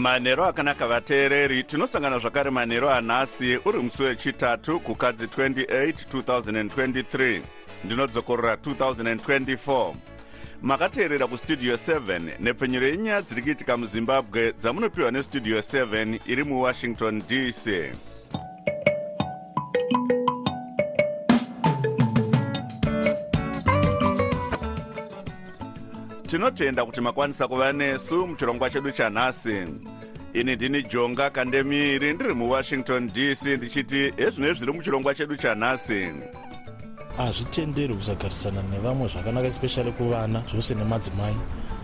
manhero akanaka vateereri tinosangana zvakare manhero anhasi uri musi wechitatu kukadzi 28 2023 ndinodzokorora 2024 makateerera kustudio 7 nepfenyuro yenyaya dziri kuitika muzimbabwe dzamunopiwa nestudio 7 iri muwashington dc tinotenda kuti makwanisa kuva nesu muchirongwa chedu chanhasi. Ini ndini jonga kandemiri ndiri muwashington dc ndichiti ezvino zviri muchirongwa chedu chanhasi. Hazvitenderi kusagarisana nevamwe zvakanaka especially kuvana zvose nemadzimai.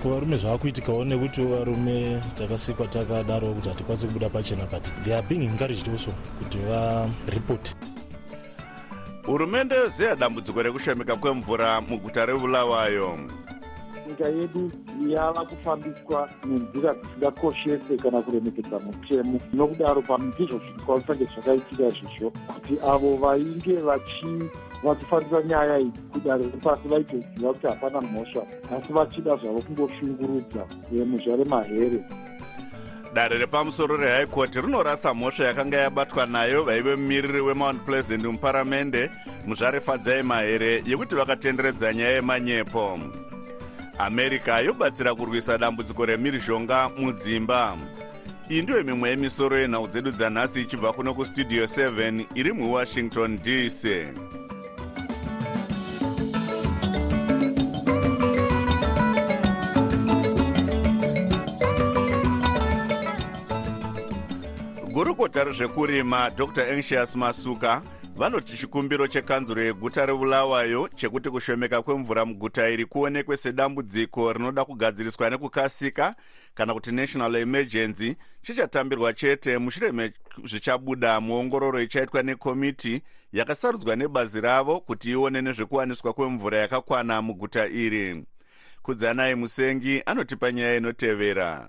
Kuvarume zvava kuitikawo nekuti varume takasikwa takadaro kuti hatikwanisi kubuda pachena but they are being encouraged also kuti varipoti hurumende yozeya dambudziko rekushomeka kwemvura muguta rebulawayo nyika yedu yava kufambiswa nenzira dzisingakoshese kana kuremekedza mutemo. Nokudaro pamizvo zvikwanisa ngezvakaitika izvozvo kuti avo vainge vachifambisa nyaya idzi kudare repasi vaitoziva kuti hapana mhosva asi vachida zvavo kungoshungurudza muzva remahere dare repamusoro court rinorasa mhosva yakanga yabatwa nayo vaive mumiriri wemount pleasant muparamende muzvarefadzai mahere yekuti vakatenderedza nyaya yemanyepo america yobatsira kurwisa dambudziko remhirizhonga mudzimba. Iyi ndiyo mimwe yemisoro yenhau dzedu dzanhasi ichibva kuno kustudio 7 iri muwashington dc gurukota rezvekurima dr. Anxious masuka vanoti chikumbiro chekanzuro yeguta rebulawayo chekuti kushomeka kwemvura muguta iri kuonekwe sedambudziko rinoda kugadziriswa nekukasika kana kuti national emergency chichatambirwa chete mushure mezvichabuda muongororo ichaitwa nekomiti yakasarudzwa nebazi ravo kuti ione nezvekuwaniswa kwemvura yakakwana muguta iri. Kudzanai musengi anotipa nyaya inotevera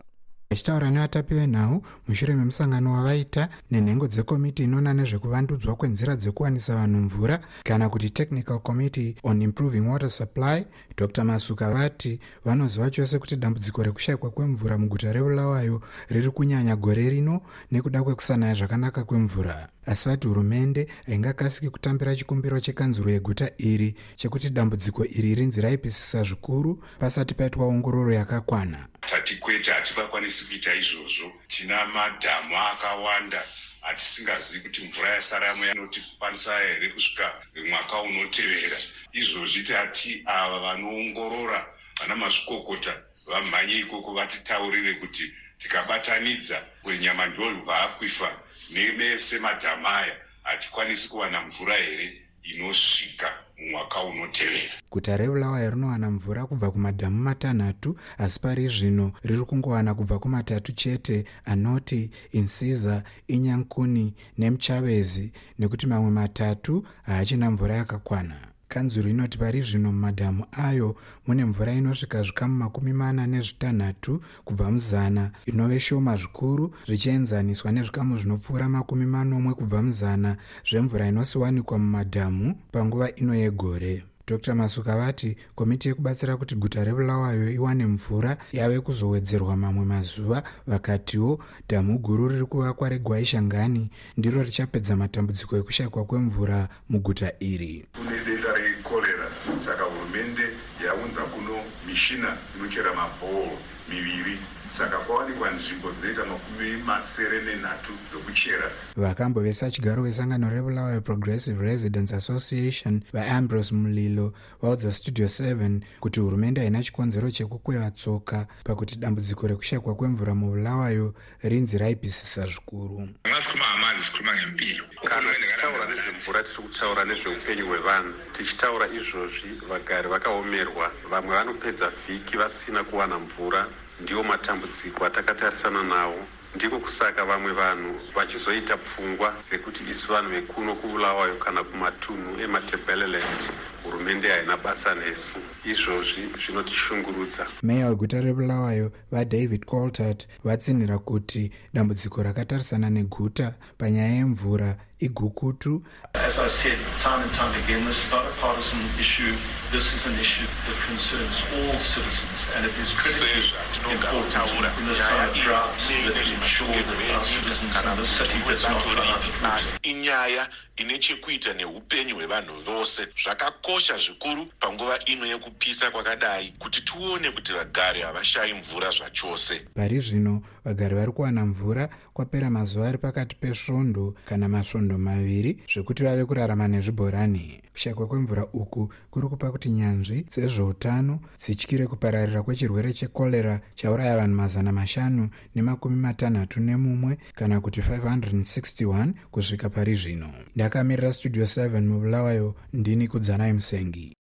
achitaura nevatapi venhau mushure memusangano wavaita nenhengo dzekomiti inoona nezvekuvandudzwa kwenzira dzekuwanisa vanhu mvura kana kuti technical committee on improving water supply dr. Masuka vati vanoziva chose kuti dambudziko rekushayikwa kwemvura muguta rebulawayo riri kunyanya gore rino nekuda kwekusanaya zvakanaka kwemvura. Asi vati hurumende haingakasiki kutambira chikumbiro chekanzuro yeguta iri chekuti dambudziko iri rinzi raipisisa zvikuru pasati paitwa ongororo yakakwana tati kwete hatingakwanisi kuita izvozvo. Tina madhamu akawanda hatisingazivi kuti mvura yasaramo yanotikwanisa here kusvika mwaka unotevera. Izvozvi tati ava vanoongorora vana mazvikokota vamhanye ikoko vatitaurire kuti tikabatanidza kwenyama ndobva akwifa nemese madhamu aya hatikwanisi kuwana mvura here inosvika mumwaka unotevera. Guta rebulawayo rinowana mvura kubva kumadhamu matanhatu asi pari zvino riri kungowana kubva kumatatu chete anoti insiza inyankuni nemuchavezi nekuti mamwe matatu haachina mvura yakakwana kanzuro inoti pari zvino mumadhamu ayo mune mvura inosvika zvikamu makumi mana nezvitanhatu kubva muzana. Inove shoma zvikuru zvichienzaniswa nezvikamu zvinopfuura makumi manomwe kubva muzana. Zvemvura inosiwanikwa mumadhamu panguva ino yegore dr. Masuka vati komiti yekubatsira kuti guta rebulawayo iwane mvura yave kuzowedzerwa mamwe mazuva vakatiwo dhamu guru riri kuvakwa regwaishangani ndiro richapedza matambudziko ekushayikwa kwemvura muguta iri. Kune denda rekorera saka hurumende yaunza kuno mishina inochera mabhoro miviri saka kwawanikwa nzvimbo dzinoita makumi masere nenhatu dzokuchera. Vakambovesa chigaro vesangano rebulawayo progressive residence association vaambrose mulilo vaudza studio 7 kuti hurumende haina chikonzero chekukweva tsoka pakuti dambudziko rekushayikwa kwemvura mubulawayo rinzi raipisisa zvikuru. Angasikhuluma ngamanzi sikhuluma ngempilo. Kana tichitaura nezvemvura tiri kutaura nezveupenyu hwevanhu. Tichitaura izvozvi vagari vakaomerwa. Vamwe vanopedza vhiki vasina kuwana mvura ndiwo matambudziko atakatarisana nawo. Ndiko kusaka vamwe vanhu vachizoita pfungwa dzekuti isu vanhu vekuno kubulawayo kana kumatunhu ematebeleland hurumende haina basa nesu. Izvozvi zvinotishungurudza meya weguta rebulawayo vadavid coltart vatsinhira kuti dambudziko rakatarisana neguta panyaya yemvura igukutu. As I said time and time again, this is not a partisan issue. This is an issue that concerns all citizens, and it is critically important in this time of drought that we ensure that our citizens in this city does not run out of water. asi inyaya ine chekuita neupenyu hwevanhu vose. Zvakakosha zvikuru panguva ino yekupisa kwakadai kuti tione kuti vagari havashayi mvura zvachose. Pari zvino vagari vari kuwana mvura kwapera mazuva ari pakati pesvondo kana masvondo maviri zvekuti vave kurarama nezvibhorani. Kushakwa kwemvura uku kuri kupa kuti nyanzvi dzezveutano dzityire kupararira kwechirwere chekorera chauraya vanhu mazana mashanu nemakumi matanhatu nemumwe kana kuti 561 kusvika pari zvino ndakamirira studio 7 mubulawayo ndini kudzanai musengi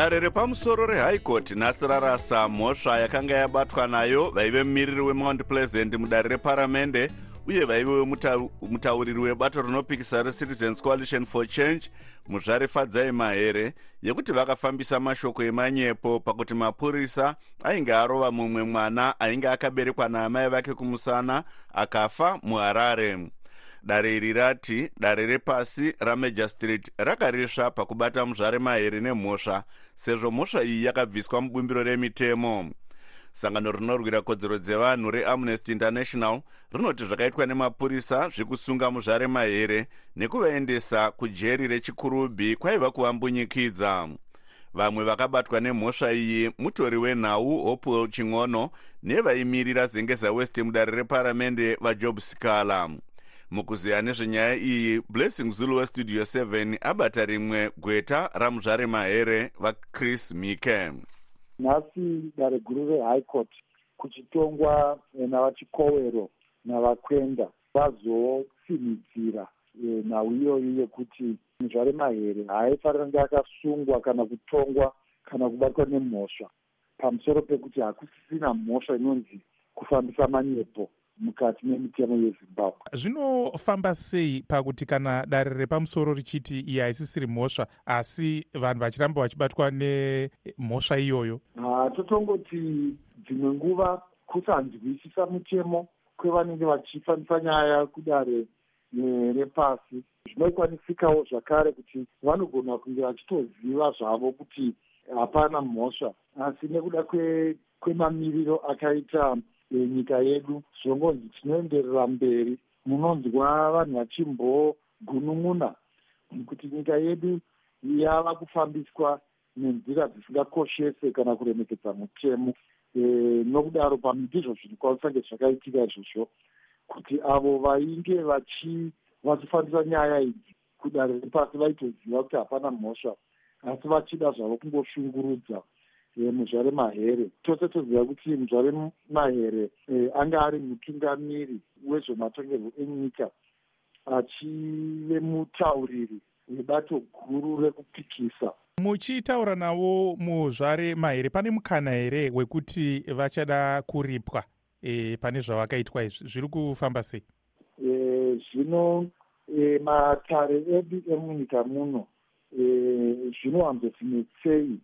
dare repamusoro court nhasi rarasa mhosva yakanga yabatwa nayo vaive mumiriri wemount pleasant mudare reparamende uye vaive mutauriri webato rinopikisa recitizens coalition for change muzvare fadzai mahere yekuti vakafambisa mashoko emanyepo pakuti mapurisa ainge arova mumwe mwana ainge akaberekwa naamai vake kumusana akafa muharare dare iri rati dare repasi ramajor street rakarisva pakubata muzvare mahere nemhosva sezvo mhosva iyi yakabviswa mubumbiro remitemo. Sangano rinorwira kodzero dzevanhu reamnesty international rinoti zvakaitwa nemapurisa zvekusunga muzvare mahere nekuvaendesa kujeri rechikurubhi kwaiva kuvambunyikidza vamwe vakabatwa nemhosva iyi mutori wenhau hopewell ching'ono nevaimirira zengeza west mudare reparamende vajob sikala mukuziya nezvenyaya iyi blessing zulu westudio 7 abata rimwe gweta ramuzvare mahere vachris mike. Nhasi dare guru rehigh court kuchitongwa navachikowero navakwenda vazotsinhidzira nhau iyoyi yekuti muzvare mahere haaifanira kunge akasungwa kana kutongwa kana kubatwa nemhosva. Pamusoro pekuti hakusisina mhosva inonzi kufambisa manyepo mukati memitemo yezimbabwe. Zvinofamba sei pakuti kana dare repamusoro richiti iyi haisisiri mhosva asi vanhu vachiramba vachibatwa nemhosva iyoyo? Totongoti dzimwe nguva kusanzwisisa mutemo kwevanenge vachifambisa nyaya kudare repasi zvinokwanisikawo zvakare kuti vanogona kunge vachitoziva zvavo kuti hapana mhosva asi nekuda kwemamiriro akaita nyika yedu. Zvongonzi tinoenderera mberi munonzwa vanhu vachimbogunun'una kuti nyika yedu yava kufambiswa nenzira dzisingakoshese kana kuremekedza mutemo. E, nokudaro pamindizvo zvinokwanisa zvakaitika izvozvo kuti avo vainge vachifambisa nyaya idzi kudare repasi vaitoziva kuti hapana mhosva asi vachida zvavo kungoshungurudza muzvare mahere. Tose toziva kuti muzvare mahere anga ari mutungamiri wezvematongerwo enyika achive mutauriri webato guru rekupikisa. Muchitaura navo muzvare mahere pane mukana here wekuti vachada kuripwa e, pane zvavakaitwa izvi? Zviri kufamba sei? Zvino e, matare edu emunyika muno zvinowanzotinetsei e,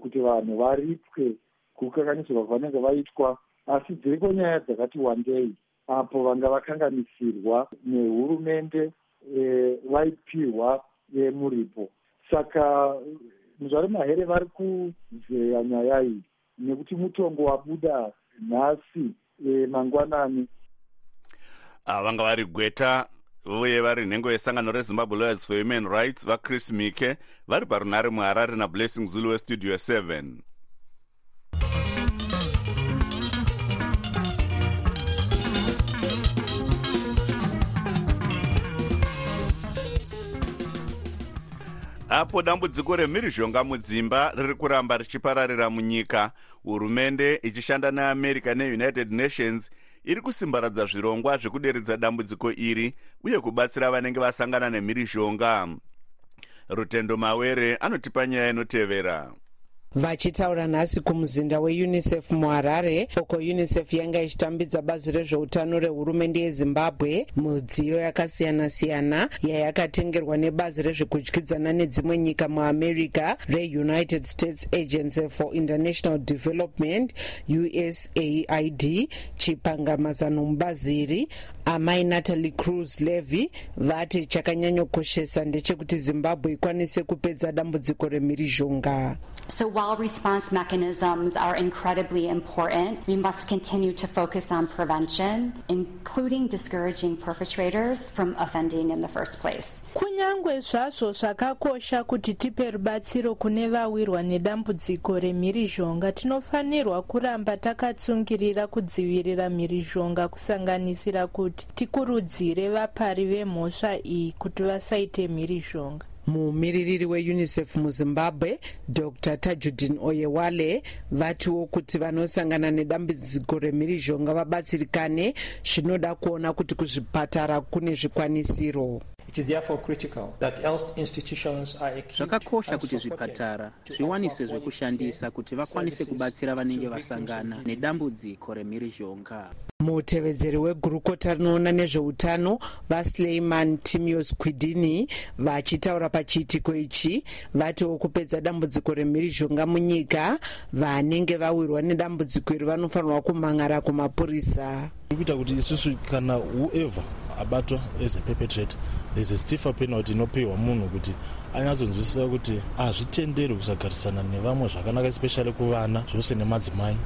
kuti vanhu varipwe kukanganisirwa kwavanenge vaitwa asi dziriko nyaya dzakati wandei apo vanga vakanganisirwa nehurumende vaipihwa e, muripo. Saka muzvare mahere vari kuzeya nyaya iyi nekuti mutongo wabuda nhasi e, mangwanani. Vanga vari gweta uye vari nhengo yesangano rezimbabwe lawyers for human rights vachris mike vari parunhare muharare nablessing zulu westudio 7 apo dambudziko remhirizhonga mudzimba riri kuramba richipararira munyika hurumende ichishanda neamerica neunited nations iri kusimbaradza zvirongwa zvekuderedza dambudziko iri uye kubatsira vanenge vasangana nemhirizhonga. Rutendo mawere anotipa nyaya inotevera vachitaura nhasi kumuzinda weunicef muharare. Uko unicef yanga ichitambidza bazi rezveutano rehurumende yezimbabwe mudziyo yakasiyana-siyana yayakatengerwa nebazi rezvekudyidzana nedzimwe nyika muamerica reunited states agency for international development usaid chipangamazano mubazi iri amai natalie cruz levy vati chakanyanyokoshesa ndechekuti zimbabwe ikwanise kupedza dambudziko remhirizhonga. So response mechanisms are incredibly important, we must continue to focus on prevention, including discouraging perpetrators from offending in the first place. kunyangwe zvazvo zvakakosha kuti tipe rubatsiro kune vawirwa nedambudziko remhirizhonga tinofanirwa kuramba takatsungirira kudzivirira mhirizhonga kusanganisira kuti tikurudzire vapari vemhosva iyi kuti vasaite mhirizhonga mumiririri weunicef muzimbabwe dr. Tajudin oyewale vatiwo kuti vanosangana nedambudziko remhirizhonga vabatsirikane zvinoda kuona kuti kuzvipatara kune zvikwanisiro zvakakosha kuti zvipatara zviwanise zvekushandisa kuti vakwanise kubatsira vanenge vasangana nedambudziko remhirizhonga. Mutevedzeri wegurukota rinoona nezveutano vasleiman timios quidini vachitaura pachiitiko ichi vatiwo kupedza dambudziko remhirizhonga munyika vanenge vawirwa nedambudziko iri vanofanirwa kumhangara kumapurisa. Ikuita kuti isusu kana whoever abatwa as a perpetrator there's a stiffer penalty inopiwa munhu kuti anyatsonzwisisa kuti hazvitenderi kusagarisana nevamwe zvakanaka especially kuvana zvose nemadzimai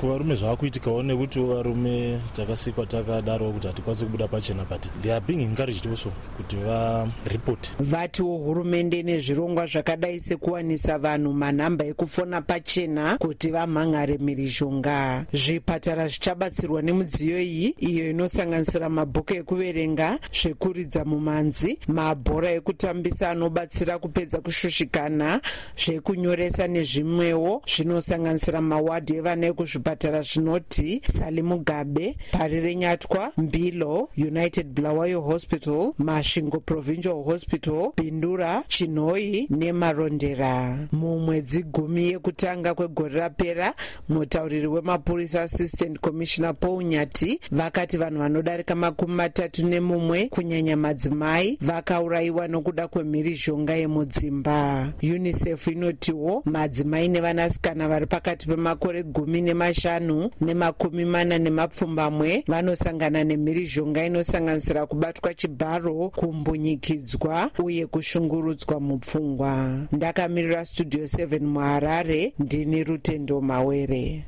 kuvarume zvava kuitikawo nekuti varume takasikwa takadaro kuti hatikwanisi kubuda pachena but they are being encouraged also kuti varipoti vatiwo hurumende nezvirongwa zvakadai sekuwanisa vanhu manhamba ekufona pachena kuti vamhangare mhirizhonga zvipatara zvichabatsirwa nemudziyo iyi iyo inosanganisira mabhuku ekuverenga zvekuridza mumanzi mabhora ekutambisa anobatsira kupedza kushushikana zvekunyoresa nezvimwewo zvinosanganisira mawadhi evana ekuzvipatara zvipatara zvinoti sali mugabe pari renyatwa mbilo united bulawayo hospital masvingo provincial hospital bindura chinhoi nemarondera. Mumwedzi gumi yekutanga kwegore rapera mutauriri wemapurisa assistant commissioner paul nyati vakati vanhu vanodarika makumi matatu nemumwe kunyanya madzimai vakaurayiwa nokuda kwemhirizhonga yemudzimba. Unicef inotiwo madzimai nevanasikana vari pakati pemakore gumi nemashanu mashanu nemakumi mana nemapfumbamwe vanosangana nemhirizhonga inosanganisira kubatwa chibharo kumbunyikidzwa uye kushungurudzwa mupfungwa. Ndakamirira studio 7 muharare ndini rutendo mawere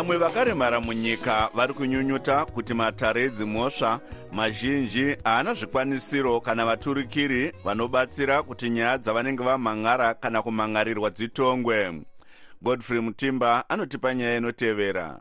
vamwe vakaremara munyika vari kunyunyuta kuti matare edzimhosva mazhinji haana zvikwanisiro kana vaturikiri vanobatsira kuti nyaya dzavanenge vamhan'ara kana kumhan'arirwa dzitongwe. Godfrey mutimba anotipa nyaya inotevera.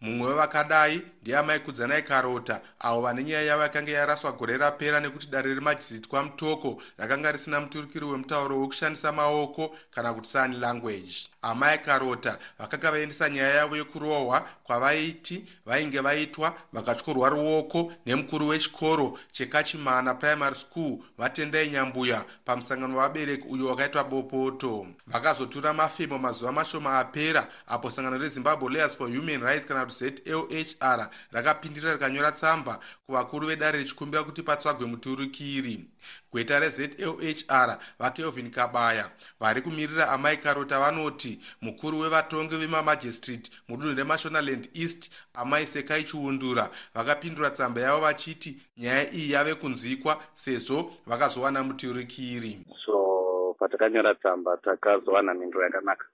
Mumwe wevakadai ndiamai kudzanai karota. Avo vane nyaya yavo yakanga yaraswa gore rapera nekuti dare remajizitwa mutoko rakanga risina muturukiri wemutauro wekushandisa maoko kana kuti sign language. Amai karota vakanga vaendesa nyaya yavo yekurohwa kwavaiti vainge vaitwa vakatyorwa ruoko nemukuru wechikoro chekachimana primary school vatendai nyambuya pamusangano wavabereki uyo wakaitwa bopoto. Vakazotura mafemo mazuva mashoma apera apo sangano rezimbabwe lawyers for human rights kana kuti zlhr rakapindira rikanyora tsamba kuvakuru vedare richikumbira kuti patsvagwe muturukiri. Gweta rezlhr vakelvin kabaya vari kumirira amai karota vanoti mukuru wevatongi vemamajistrate mudunhu remashonaland east amai sekai chiundura vakapindura tsamba yavo vachiti nyaya iyi yave kunzwikwa sezvo vakazowana muturukiri. So patakanyora tsamba takazowana mhinduro yakanaka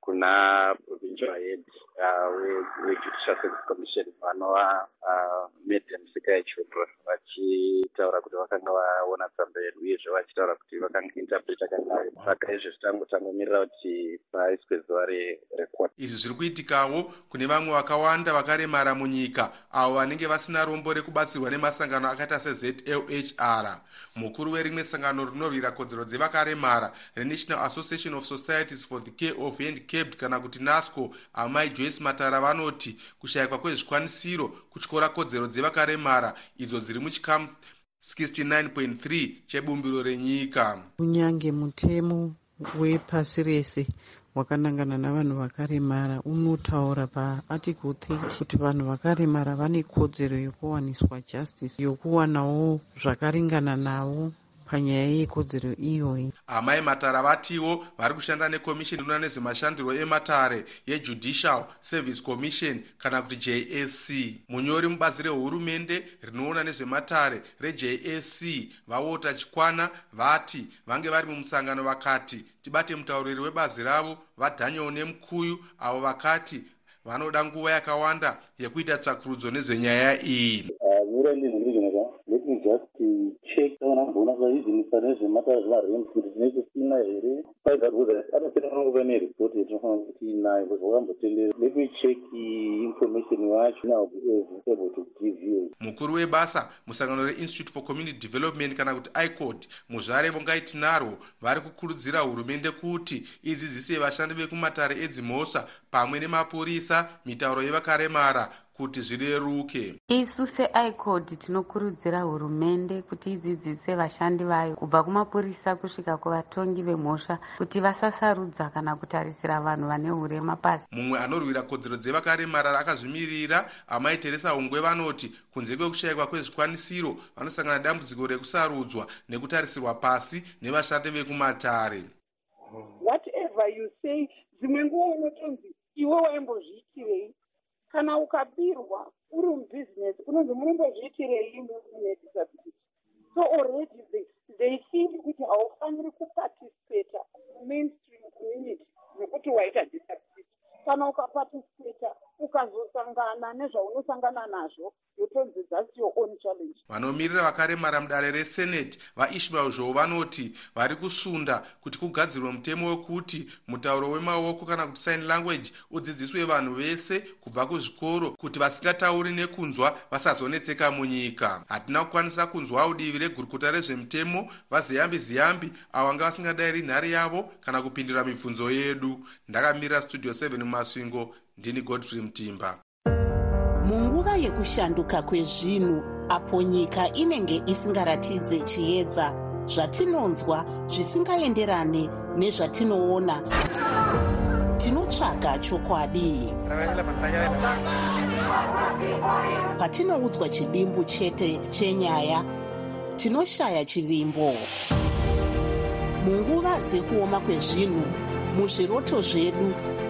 kuna provincial head wejudicial service commission vanova madam sikai chudro vachitaura kuti vakanga vaona tsamba yedu uyezve vachitaura kuti vakainterpreta kangayo saka izvo zvitangotangomirira kuti paiswe zuva rekota izvi zviri kuitikawo kune vamwe vakawanda vakaremara munyika avo vanenge vasina rombo rekubatsirwa nemasangano akaita sezlhr mukuru werimwe sangano rinorwira kodzero dzevakaremara renational association of societies for the care of handicaped kana kuti nasco amai joyce matara vanoti kushayikwa kwezvikwanisiro kutyora kodzero dzevakaremara idzo dziri muchikamu 69.3 chebumbiro renyika. Kunyange mutemo wepasi rese wakanangana navanhu vakaremara unotaura paarticle 30 kuti vanhu vakaremara vane kodzero yokuwaniswa justice yokuwanawo zvakaringana navo panyaya yekodzero iyoyi amai matara vatiwo vari kushanda nekomishini inoona nezvemashandiro ematare yejudicial service commission kana kuti jsc munyori mubazi rehurumende rinoona nezvematare rejsc vawota chikwana vati vange vari mumusangano vakati tibate mutauriri webazi ravo vadaniel nemukuyu avo vakati vanoda nguva yakawanda yekuita tsvakurudzo nezvenyaya iyi check taona kuona kwaizvinisa nezvematara zvemarent kuti tine kusina here. Paivakuza anopera kuva neripoti yatinofanira kuti inayo bcause wakambotendera check information wacho now able to give you. Mukuru webasa musangano reinstitute for community development kana kuti icod muzvare vongaiti narwo vari kukurudzira hurumende kuti idzidzise vashandi vekumatare edzimhosva pamwe nemapurisa mitauro yevakaremara kuti zvireruke. Isu seicod tinokurudzira hurumende kuti idzidzise vashandi vayo kubva kumapurisa kusvika kuvatongi vemhosva kuti vasasarudza kana kutarisira vanhu vane urema pasi. Mumwe anorwira kodzero dzevakaremara akazvimirira amai teresa ungwe vanoti kunze kwekushayikwa kwezvikwanisiro vanosangana dambudziko rekusarudzwa nekutarisirwa pasi nevashandi vekumatare. Whatever you say dzimwe nguva unotonzi iwe waimbozviitirei kana ukabirwa uri mubhizinesi unonzi munombozviitirei munedisability so already they, they think kuti haufaniri kupatisipeta mainstream community nekuti waita disability. Kana ukapatisipeta ukazosangana nezvaunosangana nazvo yotonzi thats your own challenge. Vanomirira vakaremara mudare reseneti vaishmael zhou vanoti vari kusunda kuti kugadzirwe mutemo wekuti mutauro wemaoko kana kuti sign language udzidziswe vanhu vese kubva kuzvikoro kuti vasingatauri nekunzwa vasazonetseka munyika. Hatina kukwanisa kunzwawo divi regurukota rezvemutemo vaziyambi ziyambi avo vanga vasingadayiri nhare yavo kana kupindura mibvunzo yedu. Ndakamirira studio 7 mumasvingo ndini godfrey mutimba munguva yekushanduka kwezvinhu apo nyika inenge isingaratidze chiedza zvatinonzwa zvisingaenderane nezvatinoona tinotsvaga chokwadi. Patinoudzwa chidimbu chete chenyaya tinoshaya chivimbo. Munguva dzekuoma kwezvinhu muzviroto zvedu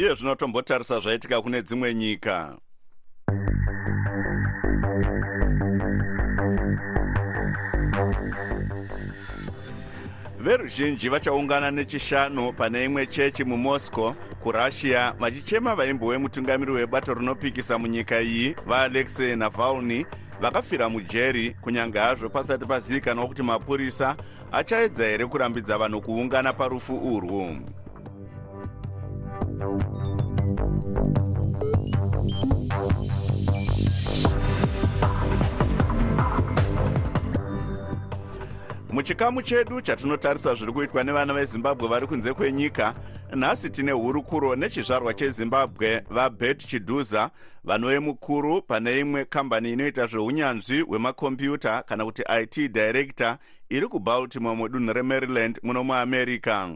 iye zvino tombotarisa zvaitika kune dzimwe nyika. Veruzhinji vachaungana nechishanu pane imwe chechi mumoscow kurussia. Vachichema vaimbo wemutungamiri webato rinopikisa munyika iyi vaalexei navalny. Vakafira mujeri kunyange hazvo pasati pazivikanwa kuti mapurisa achaedza here kurambidza vanhu kuungana parufu urwu muchikamu chedu chatinotarisa zviri kuitwa nevana vezimbabwe vari kunze kwenyika nhasi tine hurukuro nechizvarwa chezimbabwe vabet chidhuza vanove mukuru pane imwe kambani inoita zveunyanzvi hwemakombiyuta kana kuti it director iri kubaltimore mudunhu remaryland muno muamerica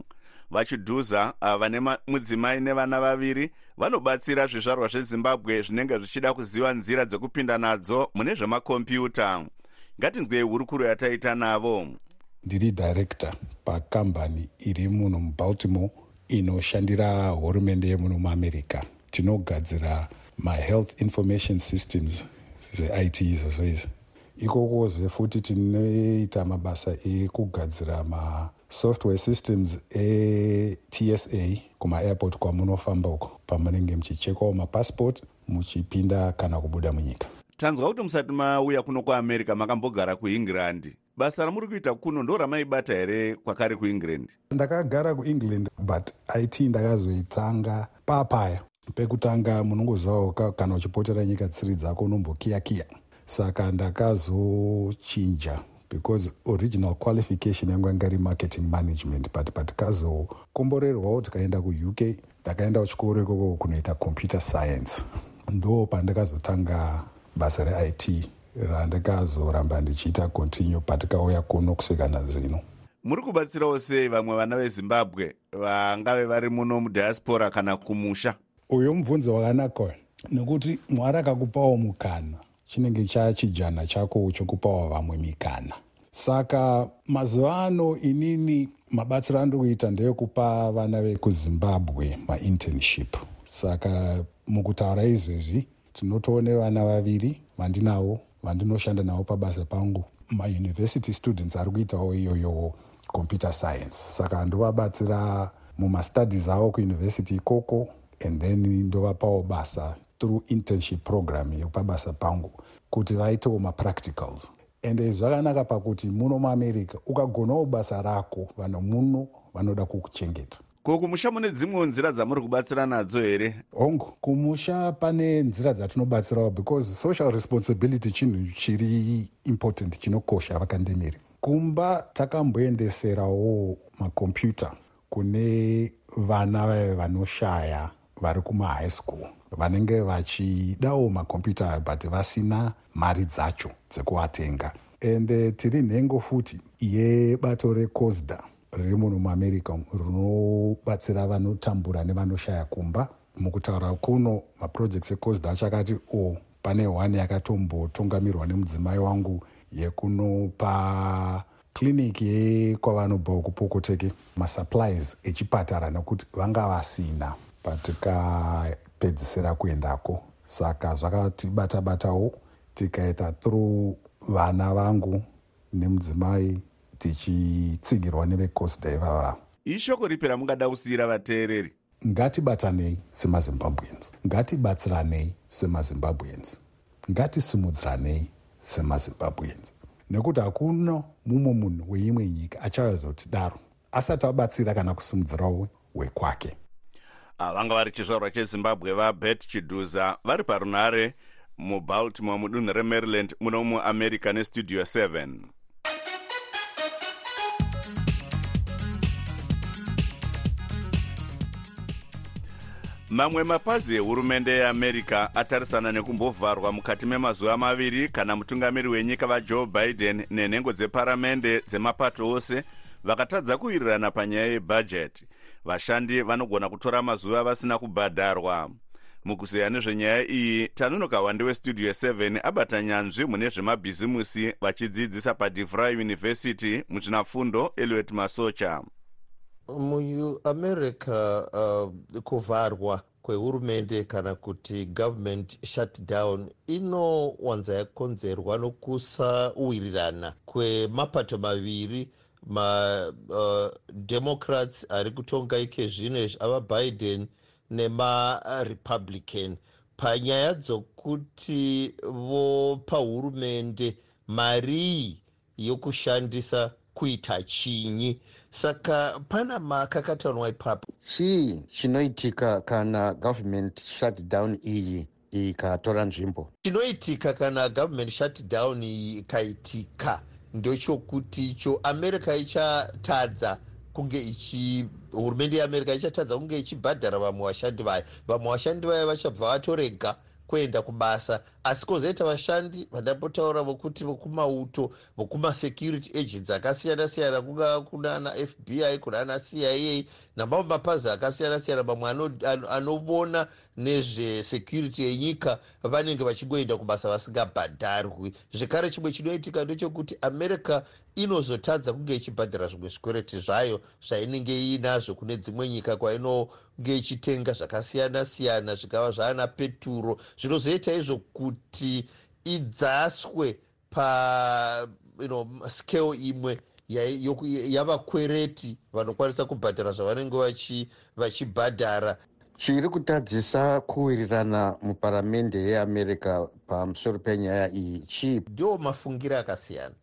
vachidhuza vane mudzimai nevana vaviri vanobatsira zvizvarwa zvezimbabwe zvinenge zvichida kuziva nzira dzekupinda nadzo mune zvemakombiyuta. Ngatinzwei hurukuro yataita navo. Ndiri director pakambani iri muno mubaltimore inoshandira hurumende yemuno muamerica. Tinogadzira mahealth information systems zve-it izvozvo izvi. Ikokozve futi tinoita mabasa ekugadzira masoftware systems etsa kumaairport kwamunofamba uko pamunenge muchichekwawo mapassport muchipinda kana kubuda munyika. Tanzwa kuti musati mauya kuno kuamerica makambogara kuengland basa ramuri kuita kuno ndo ramaibata here kwakare kuengland? Ndakagara kuengland but it ndakazoitanga papaya pekutanga munongozivawo kana uchipotera nyika tsiri dzako unombokiyakiya. Saka ndakazochinja because original qualification yangu yanga iri marketing management but patikazokomborerwawo tikaenda kuuk ndakaenda kuchikoro ikoko kunoita computer science. Ndo pandakazotanga basa reit randikazoramba ndichiita continue patikauya kuno kusvika nazvino muri kubatsirawo sei vamwe vana vezimbabwe vangave vari muno mudiaspora kana kumusha? Uyo mubvunzo wakanaka nekuti mwari akakupawo mukana chinenge chachijana chako chokupawo vamwe mikana saka mazuva ano inini mabatsiro andikuita ndeyekupa vana vekuzimbabwe mainternship saka mukutaura izvezvi tinotoone vana vaviri vandinavo vandinoshanda navo pabasa pangu. Mauniversity students ari kuitawo iyoyo computer science. Saka ndovabatsira mumastudies avo kuuniversity ikoko and then ndovapawo basa through internship program yepabasa pangu kuti vaitewo mapracticals. Ende zvakanaka pakuti muno muamerica ukagonawo basa rako vanhu muno vanoda kukuchengeta. Ko kumusha mune dzimwewo nzira dzamuri kubatsira nadzo here? Hongu kumusha pane nzira dzatinobatsirawo because social responsibility chinhu chiri important chinokosha vakandemiri kumba takamboendeserawo makombiyuta kune vana vave vanoshaya vari kumahigh school vanenge vachidawo makombiyuta but vasina mari dzacho dzekuatenga. Ende tiri nhengo futi yebato recosda riri muno muamerica rinobatsira vanotambura nevanoshaya kumba. Mukutaura kuno maprojects ecosda achakati o pane one yakatombotungamirwa nemudzimai wangu yekunopa kliniki yekwavanobva kupokoteke masupplies echipatara nekuti vanga vasina patikapedzisira kuendako. Saka zvakatibata-batawo tikaita through vana vangu nemudzimai tichitsigirwa nevecosda ivava ishoko ripi ramungada kusiyira vateereri? Ngatibatanei semazimbabweans. Ngatibatsiranei semazimbabweans. Ngatisimudziranei semazimbabweans. Nekuti hakuna mumwe munhu weimwe nyika achazotidaro asati abatsira kana kusimudzirawo wekwake vanga vari chizvarwa chezimbabwe vabet chidhuza vari parunhare mubaltimore mudunhu remaryland muno muamerica nestudio 7 mamwe mapazi ehurumende yeamerica atarisana nekumbovharwa mukati memazuva maviri kana mutungamiri wenyika vajoe biden nenhengo dzeparamende dzemapato ose vakatadza kuwirirana panyaya yebhajeti vashandi vanogona kutora mazuva vasina kubhadharwa. Mukuzeya nezvenyaya iyi tanonoka wande westudio 7 abata nyanzvi mune zvemabhizimusi vachidzidzisa padivry university muchinafundo eliot masocha. Muamerica uh, kuvharwa kwehurumende kana kuti government shutdown inowanza yakonzerwa nokusauwirirana kwemapato maviri mademocrats uh, ari kutonga ike zvino avabiden nemarepublican panyaya dzokuti vopa hurumende marii yokushandisa kuita chinyi. Saka pana makakatanwa ipapo. Chii chinoitika kana government shutdown iyi ikatora nzvimbo? Chinoitika kana government shutdown iyi ikaitika ndechokuti icho america ichatadza kunge ichi hurumende yeamerica ichatadza kunge ichibhadhara vamwe vashandi vayo vamwe vashandi vayo vachabva vatorega kuenda kubasa. Asi kwozoita vashandi vandambotaura vokuti vokumauto vokumasecurity agents akasiyana siyana kungava kunana fbi kunana cia namamwe mapazi akasiyana siyana mamwe anovona nezvesecurity yenyika vanenge vachingoenda kubasa vasingabhadharwi. Zvekare chimwe chinoitika ndechekuti america inozotadza kunge ichibhadhara zvimwe zvikwereti zvayo zvainenge iinazvo kune dzimwe nyika kwainonge ichitenga zvakasiyana siyana zvikava zvaana peturo. Zvinozoita izvo kuti idzaswe pa you know, scale imwe yavakwereti vanokwanisa kubhadhara zvavanenge vachibhadhara. Chiri kutadzisa kuwirirana muparamende yeamerica pamusoro penyaya iyi chii ndo mafungiro akasiyana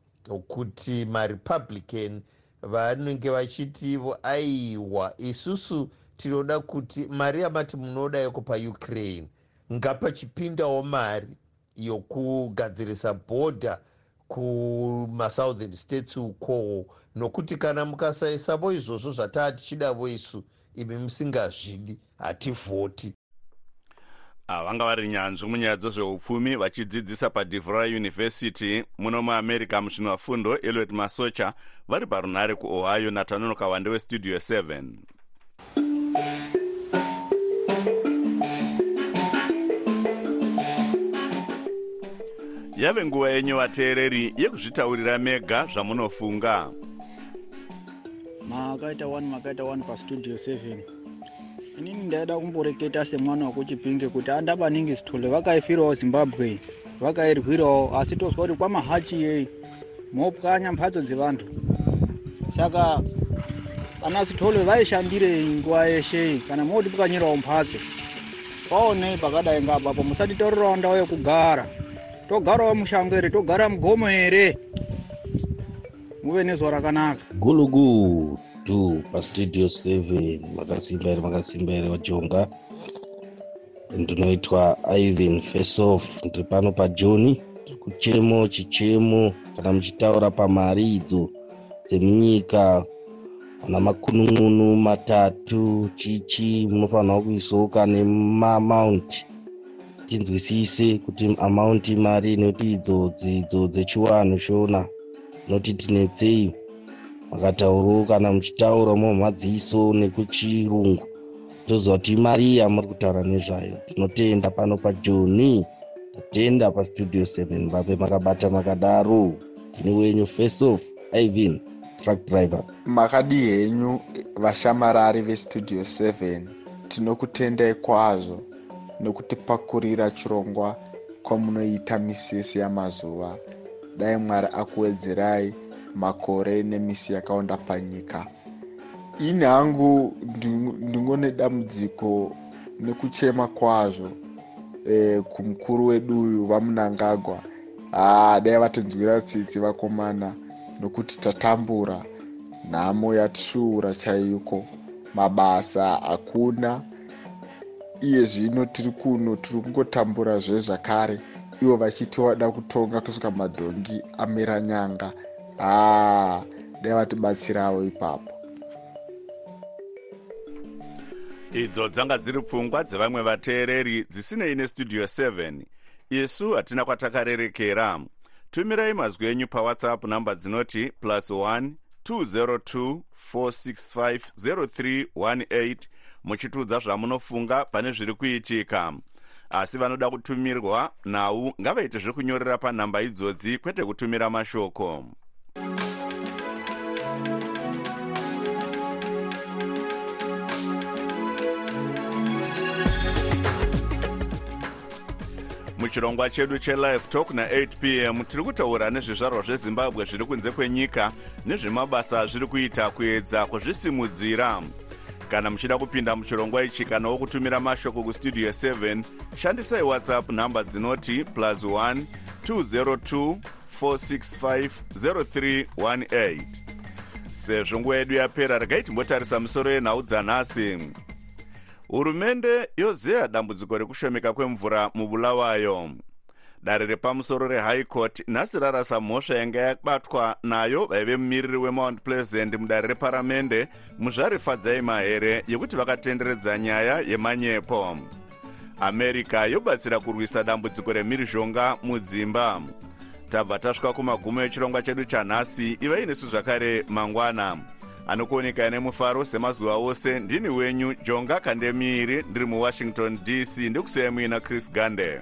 kuti marepublican vanenge vachitivo aiwa. Isusu tinoda kuti mari yamati munoda yekupa ukraine ngapachipindawo mari yokugadzirisa bhodha kumasouthern states ukowo nokuti kana mukasaisavo izvozvo zvataa tichidavo isu imi musingazvidi hativhoti. Vanga vari nyanzvi munyaya dzezveupfumi vachidzidzisa padivry university muno muamerica musvino fundo eliot masocha vari parunhare kuohio natanonoka wande westudio 7 yave nguva yenyu vateereri yekuzvitaurira mega zvamunofunga. Makaita 1 makaita 1 pastudio 7 inini ndaida kumboreketa semwana wekuchipinge kuti andabaningi zitole vakaifirawo zimbabwe vakairwirawo asi tozwa kuti kwamahachi yei mopwanya mbatso dzevantu. Saka ana zitole vaishandirei nguva yeshei kana motipwanyirawo mbatso paonei pakadai ngapapo musatitaurirawo ndau yekugara togarawo mushango here togara mugomo here? Muve nezuva rakanaka. Gulugudu pastudio 7 makasimba here makasimba here vajonga. Ndinoitwa ivan faceoff ndiri pano pajoni ndiri kuchemo chichemo kana muchitaura pamari idzo dzemunyika. Ana makunun'unu matatu chichi munofanirwa kuisoka nemamaunti tinzwisise kuti amaunti mari inoti idzo dzidzo dzechiwanhu shona dzinoti tinetsei makataurawo kana muchitaura mumadziso nekuchirungu. Toziva kuti imari yamuri kutaura nezvayo. Tinotenda pano pajoni tatenda pastudio 7 vape makabata makadaro. Ndini wenyu face off ivan truck driver. Makadi henyu vashamarari vestudio 7 tinokutendai kwazvo nokutipakurira chirongwa kwamunoita misisi yamazuva. Dai mwari akuwedzerai makore nemisi yakawanda panyika. Ini hangu ndingone dambudziko nekuchema kwazvo e, kumukuru wedu uyu vamunangagwa. Haa dai vatinzwira tsitsi vakomana nokuti tatambura nhamo yatisvuura chaiko mabasa hakuna iye zvino tiri kuno tiri kungotambura zvezvakare ivo vachiti vada kutonga kusvika madhongi amira nyanga. Haa dai vatibatsirawo ipapo. Idzo dzanga dziri pfungwa dzevamwe vateereri dzisinei nestudio 7 isu hatina kwatakarerekera. Tumirai mazwi enyu pawhatsapp namba dzinoti plus 1 202 465 0318 muchitiudza zvamunofunga pane zviri kuitika. Asi vanoda kutumirwa nhau ngavaite zvekunyorera panhamba idzodzi kwete kutumira mashoko. Muchirongwa chedu chelive talk na8 p m tiri kutaura nezvizvarwa zvezimbabwe zviri kunze kwenyika nezvemabasa zviri kuita kuedza kuzvisimudzira kana muchida kupinda muchirongwa ichi kanawo kutumira mashoko kustudio 7 shandisai whatsapp nhamba dzinoti plus 1 202 465 0318 sezvo nguva yedu yapera regai timbotarisa misoro yenhau dzanhasi hurumende yozeya dambudziko rekushomeka kwemvura mubulawayo dare repamusoro rehigh court nhasi rarasa mhosva yanga yabatwa nayo vaive mumiriri wemount pleasant mudare reparamende muzvarifadzai mahere yekuti vakatenderedza nyaya yemanyepo. America yobatsira kurwisa dambudziko remhirizhonga mudzimba. Tabva tasvika kumagumo echirongwa chedu chanhasi ivai nesu zvakare mangwana. Anokuonekai nemufaro semazuva ose ndini wenyu jonga kandemiri ndiri muwashington dc ndikusiyai muina chris gande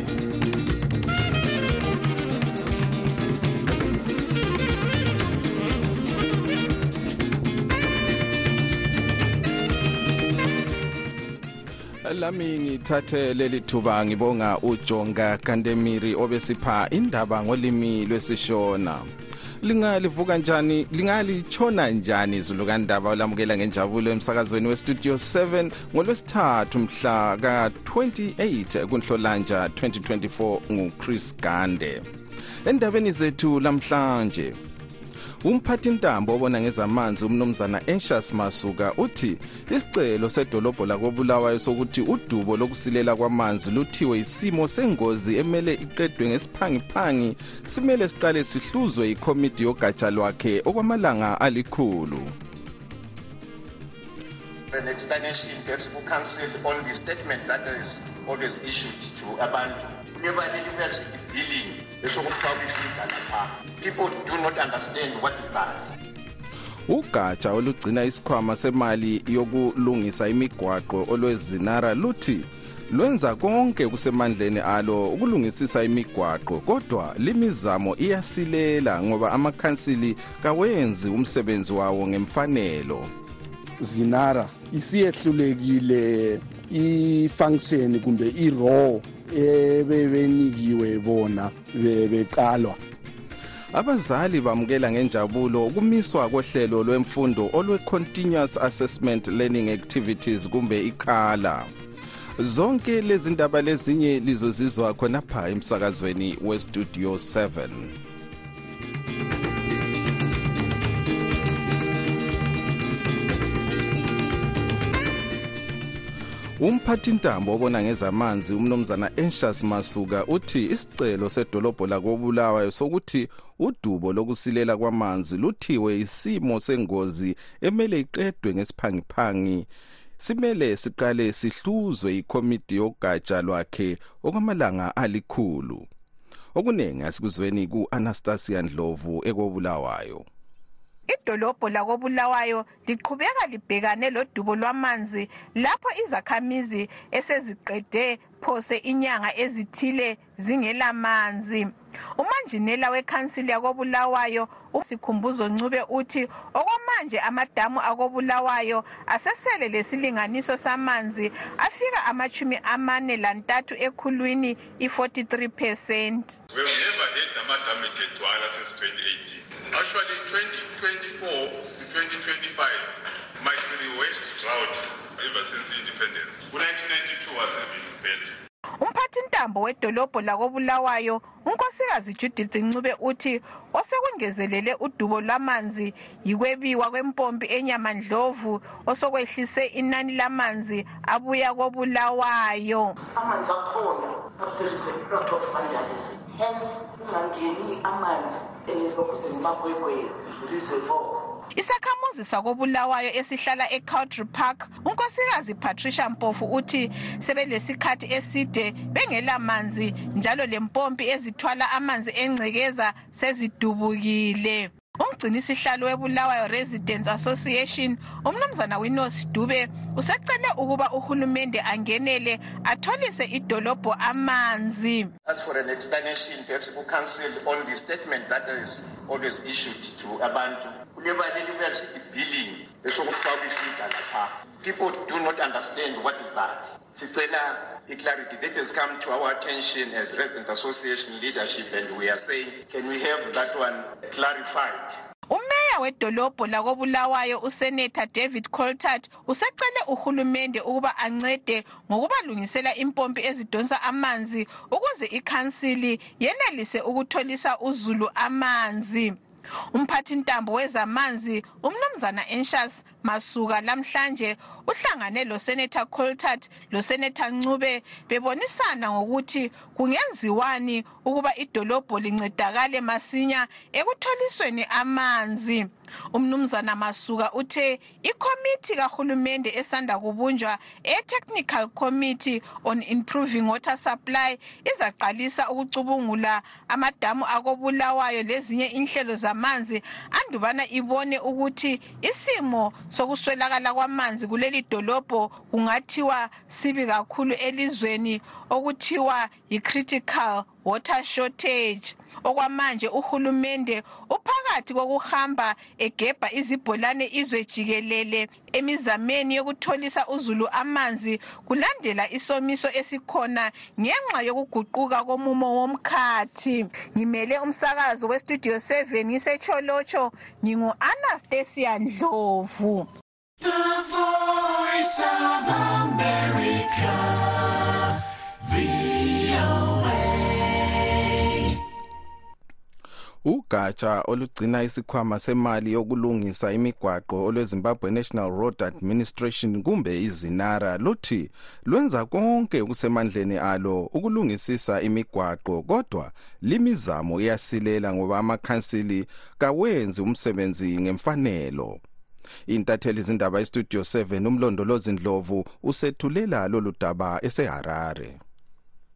lami ngithathe leli thuba ngibonga ujonga kandemiri obesipha indaba ngolimi lwesishona. Lingalivuka njani lingalitshona njani izulu kandaba olamukela ngenjabulo emsakazweni westudio 7 ngolwesithathu mhla ka-28 kunhlolanja 2024 nguchris gande. Endabeni zethu lamhlanje umphathintambo obona ngezamanzi umnumzana anxious masuka uthi isicelo sedolobho lakobulawayo sokuthi udubo lokusilela kwamanzi luthiwe isimo sengozi emele iqedwe ngesiphangiphangi simele siqale sihluzwe ikomiti yogatsha lwakhe okwamalanga alikhulu. An explanation perhaps ku-council on the statement that is always issued to abantu. Kulebaleli perhaps i-billing esokufakwa ifiga lapha. People do not understand what is that. Ugatsha olugcina isikhwama semali yokulungisa imigwaqo olwezinara luthi lwenza konke kusemandleni alo ukulungisisa imigwaqo kodwa limizamo iyasilela ngoba amakhansili kawenzi umsebenzi wawo ngemfanelo. Zinara isiyehlulekile i-function kumbe i-raw ebebenikiwe bona beqalwa abazali bamukela ngenjabulo ukumiswa kohlelo lwemfundo olwe-continuous assessment learning activities kumbe ikhala zonke lezi ndaba lezinye lizozizwa khonapha emsakazweni westudio 7 umphathintambo obona ngezamanzi umnumzana anxious masuka uthi isicelo sedolobho lakobulawayo sokuthi udubo lokusilela kwamanzi luthiwe isimo sengozi emele iqedwe ngesiphangiphangi. Simele siqale sihluzwe ikomiti yogatsha lwakhe okwamalanga alikhulu. Okuningi asikuzweni ku-anastasia ndlovu ekobulawayo idolobho lakobulawayo liqhubeka libhekane lodubo lwamanzi lapho izakhamizi eseziqede phose inyanga ezithile zingelamanzi. Umanjinela wekhansili yakobulawayo usikhumbuzo ncube uthi okwamanje amadamu akobulawayo asesele lesilinganiso samanzi afika amachumi amane lantathu ekhulwini i-43 percent. Actually, 2024 to 2025 might be the worst drought ever since independence. 1992 was umphathintambo wedolobho lakobulawayo unkosikazi judith ncube uthi osekungezelele udubo lwamanzi yikwebiwa kwempompi enyamandlovu osokwehlise inani lamanzi abuya kobulawayo. Amanzi akhona but there is a lot of vandalism hence kungangeni amanzi lokuzeni makwekwe reservoir isakhamuzi sakobulawayo esihlala ecoutry park unkosikazi patricia mpofu uthi sebelesikhathi eside bengelamanzi njalo lempompi ezithwala amanzi engcekeza sezidubukile. Umgcinisihlalo webulawayo residents association umnumzana winos dube usecele ukuba uhulumende angenele atholise idolobho amanzi. As for an explanation perhaps ku-council on the statement that is always issued to abantu. Kulebaleli perhaps i-billing esokufaka ifiga lapha people do not understand what is that. Sicela i-clarity. That has come to our attention as resident association leadership and we are saying can we have that one clarified? Umeya wedolobho lakobulawayo useneta david coltart usecele uhulumende ukuba ancede ngokubalungisela impompi ezidonsa amanzi ukuze ikhansili yenelise ukutholisa uzulu amanzi umphathintambo wezamanzi umnumzana enshas masuka lamhlanje uhlangane losenator coltart losenator ncube bebonisana ngokuthi kungenziwani ukuba idolobho lincedakale masinya ekutholisweni amanzi. Umnumzana masuka uthe ikhomithi kahulumende esanda kubunjwa e-technical committee on improving water supply izaqalisa ukucubungula amadamu akobulawayo lezinye inhlelo zamanzi andubana ibone ukuthi isimo sokuswelakala kwamanzi kuleli dolobho kungathiwa sibi kakhulu elizweni okuthiwa yi-critical water shortage. Okwamanje uhulumende uphakathi kokuhamba egebha izibholane izwe jikelele emizameni yokutholisa uzulu amanzi kulandela isomiso esikhona ngenxa yokuguquka komumo womkhathi. Ngimele umsakazo westudio 7 ngisecholotsho ngingu-anastasia ndlovu. The voice of America, ugatsha olugcina isikhwama semali yokulungisa imigwaqo olwezimbabwe national road administration kumbe izinara luthi lwenza konke okusemandleni alo ukulungisisa imigwaqo kodwa limizamo iyasilela ngoba amakhansili kawenzi umsebenzi ngemfanelo. Intatheli zindaba istudio 7 umlondolozi ndlovu usethulela lolu daba eseharare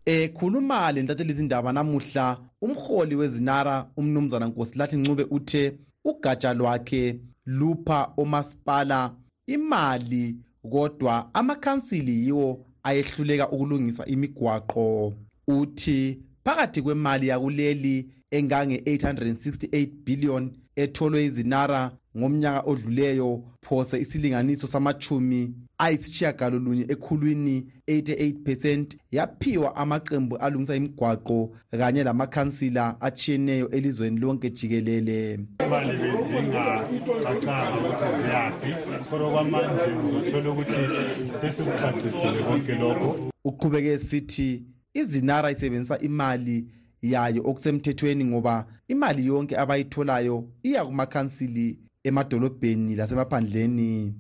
ekhuluma lentatheli izindaba namuhla umholi wezinara umnumzana nkosilathi ncube uthe ugatsha lwakhe lupha omasipala imali kodwa amakhansili yiwo ayehluleka ukulungisa imigwaqo. Uthi phakathi kwemali yakuleli engange-868 billion etholwe izinara ngomnyaka odluleyo phose isilinganiso samachumi ayisitshiyagalolunye ekhulwini 88 yaphiwa amaqembu alungisa imigwaqo kanye lamakhansila atshiyeneyo elizweni lonke jikelele. Imali bezingacacanga ukuthi ziyaphi kodwa kwamanje uzothola ukuthi sesikucacisile konke lokho. Uqhubeke sithi izinara isebenzisa imali yayo okusemthethweni ngoba imali yonke abayitholayo iya kumakhansili emadolobheni lasemaphandleni.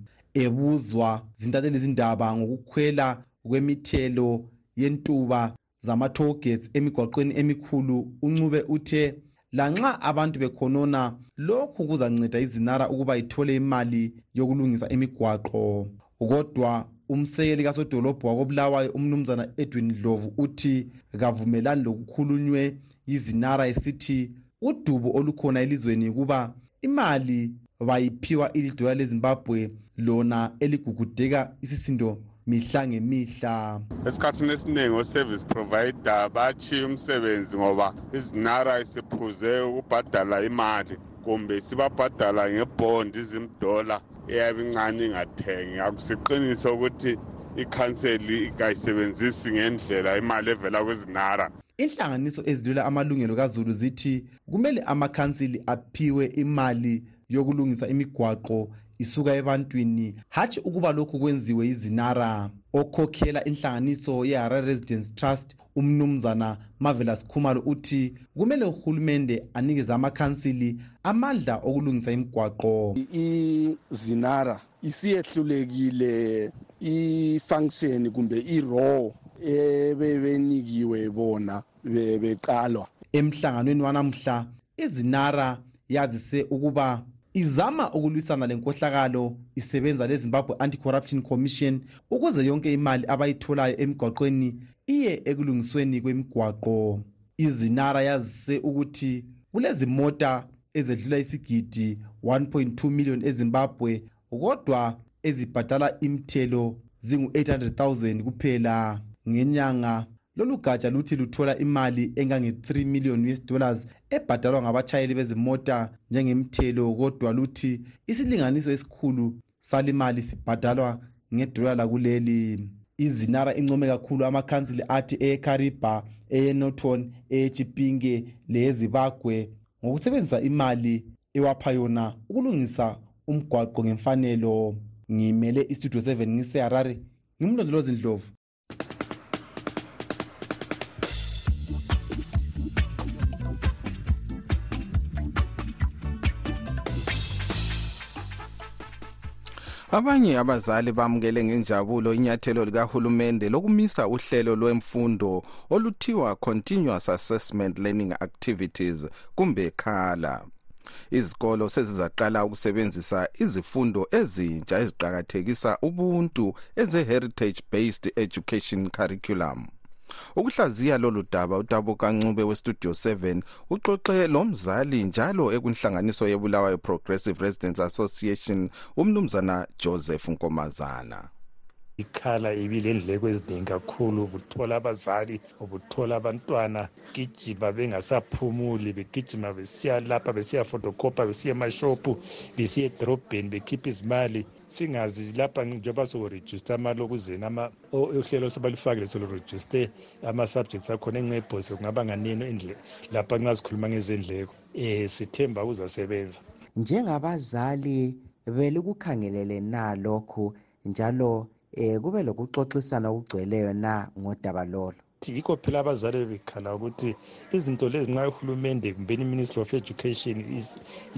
Ebuzwa zintatheli zindaba ngokukhwela kwemithelo yentuba zama-tollgates emigwaqweni emikhulu. Uncube uthe lanxa abantu bekhonona lokhu kuzanceda izinara ukuba ithole imali yokulungisa imigwaqo. Kodwa umsekeli kasodolobho wakobulawayo umnumzana edwin dlovu uthi kavumelani lokukhulunywe yizinara esithi udubo olukhona elizweni kuba imali bayiphiwa ilidola lezimbabwe lona eligugudeka isisindo mihla ngemihla. Esikhathini esiningi o-service provider bachiya umsebenzi ngoba izinara isiphuze ukubhadala imali kumbe sibabhadala ngebhondi izimdola eyabe incane ingathengi akusiqiniso ukuthi ikhanseli kayisebenzisi ngendlela imali evela kwezinara inhlanganiso ezilwela amalungelo kazulu zithi kumele amakhansili aphiwe imali yokulungisa imigwaqo isuka ebantwini. Hatshi ukuba lokhu kwenziwe yizinara okhokhela inhlanganiso ye-harare residence trust umnumzana marvelous khumalo uthi kumele uhulumende anikeze amakhansili amandla okulungisa imigwaqo. Izinara isiyehlulekile i-function kumbe i-raw ebebenikiwe bona beqalwa. Emhlanganweni wanamhla izinara yazise ukuba izama ukulwisana lenkohlakalo isebenza lezimbabwe anti-corruption commission ukuze yonke imali abayitholayo emigwaqweni iye ekulungisweni kwemigwaqo. Izinara yazise ukuthi kulezimota ezedlula isigidi 1.2 million ezimbabwe kodwa ezibhadala imithelo zingu-800 000 kuphela. Ngenyanga lolu gatsha luthi luthola imali engange-3 million us dollars ebhadalwa ngabatshayeli bezimota njengemithelo kodwa luthi isilinganiso esikhulu salimali sibhadalwa ngedola lakuleli. Izinara income kakhulu amakhansili athi ekariba eyenoton eyechipinge leyezibagwe ngokusebenzisa imali ewapha yona ukulungisa umgwaqo ngemfanelo. Ngimele istudio 7 ngiseharare ngimlondolozi ndlovu. Abanye abazali bamukele ngenjabulo inyathelo likahulumende lokumisa uhlelo lwemfundo oluthiwa continuous assessment learning activities kumbe khala. Izikolo sezizaqala ukusebenzisa izifundo ezintsha eziqakathekisa ubuntu eze-heritage based education curriculum ukuhlaziya lolu daba utabo kancube westudio 7 uxoxe lomzali njalo ekunhlanganiso yebulawayo progressive residents association umnumzana joseph nkomazana. Ikhala ibilendleko eziningi kakhulu ubuthola abazali ubuthola abantwana gijima bengasaphumuli begijima besiya lapha besiya fotocopa besiya emashophu besiya edrobheni bekhipha izimali. Singazi lapha njengoba sokurejuste amalokuzeni uhlelo sebalifakile solurejuste ama-subjects akhona enxebhose kungaba nganeno lapha nxa sikhuluma ngezendleko. Um sithemba kuzasebenza njengabazali belikukhangelele na lokhu njalo eh kube lokuxoxisana okugcweleyo na ngodaba lolo? Yikho phela abazali bebekhala ukuthi izinto lezi nxa uhulumende kumbeni i-ministry of education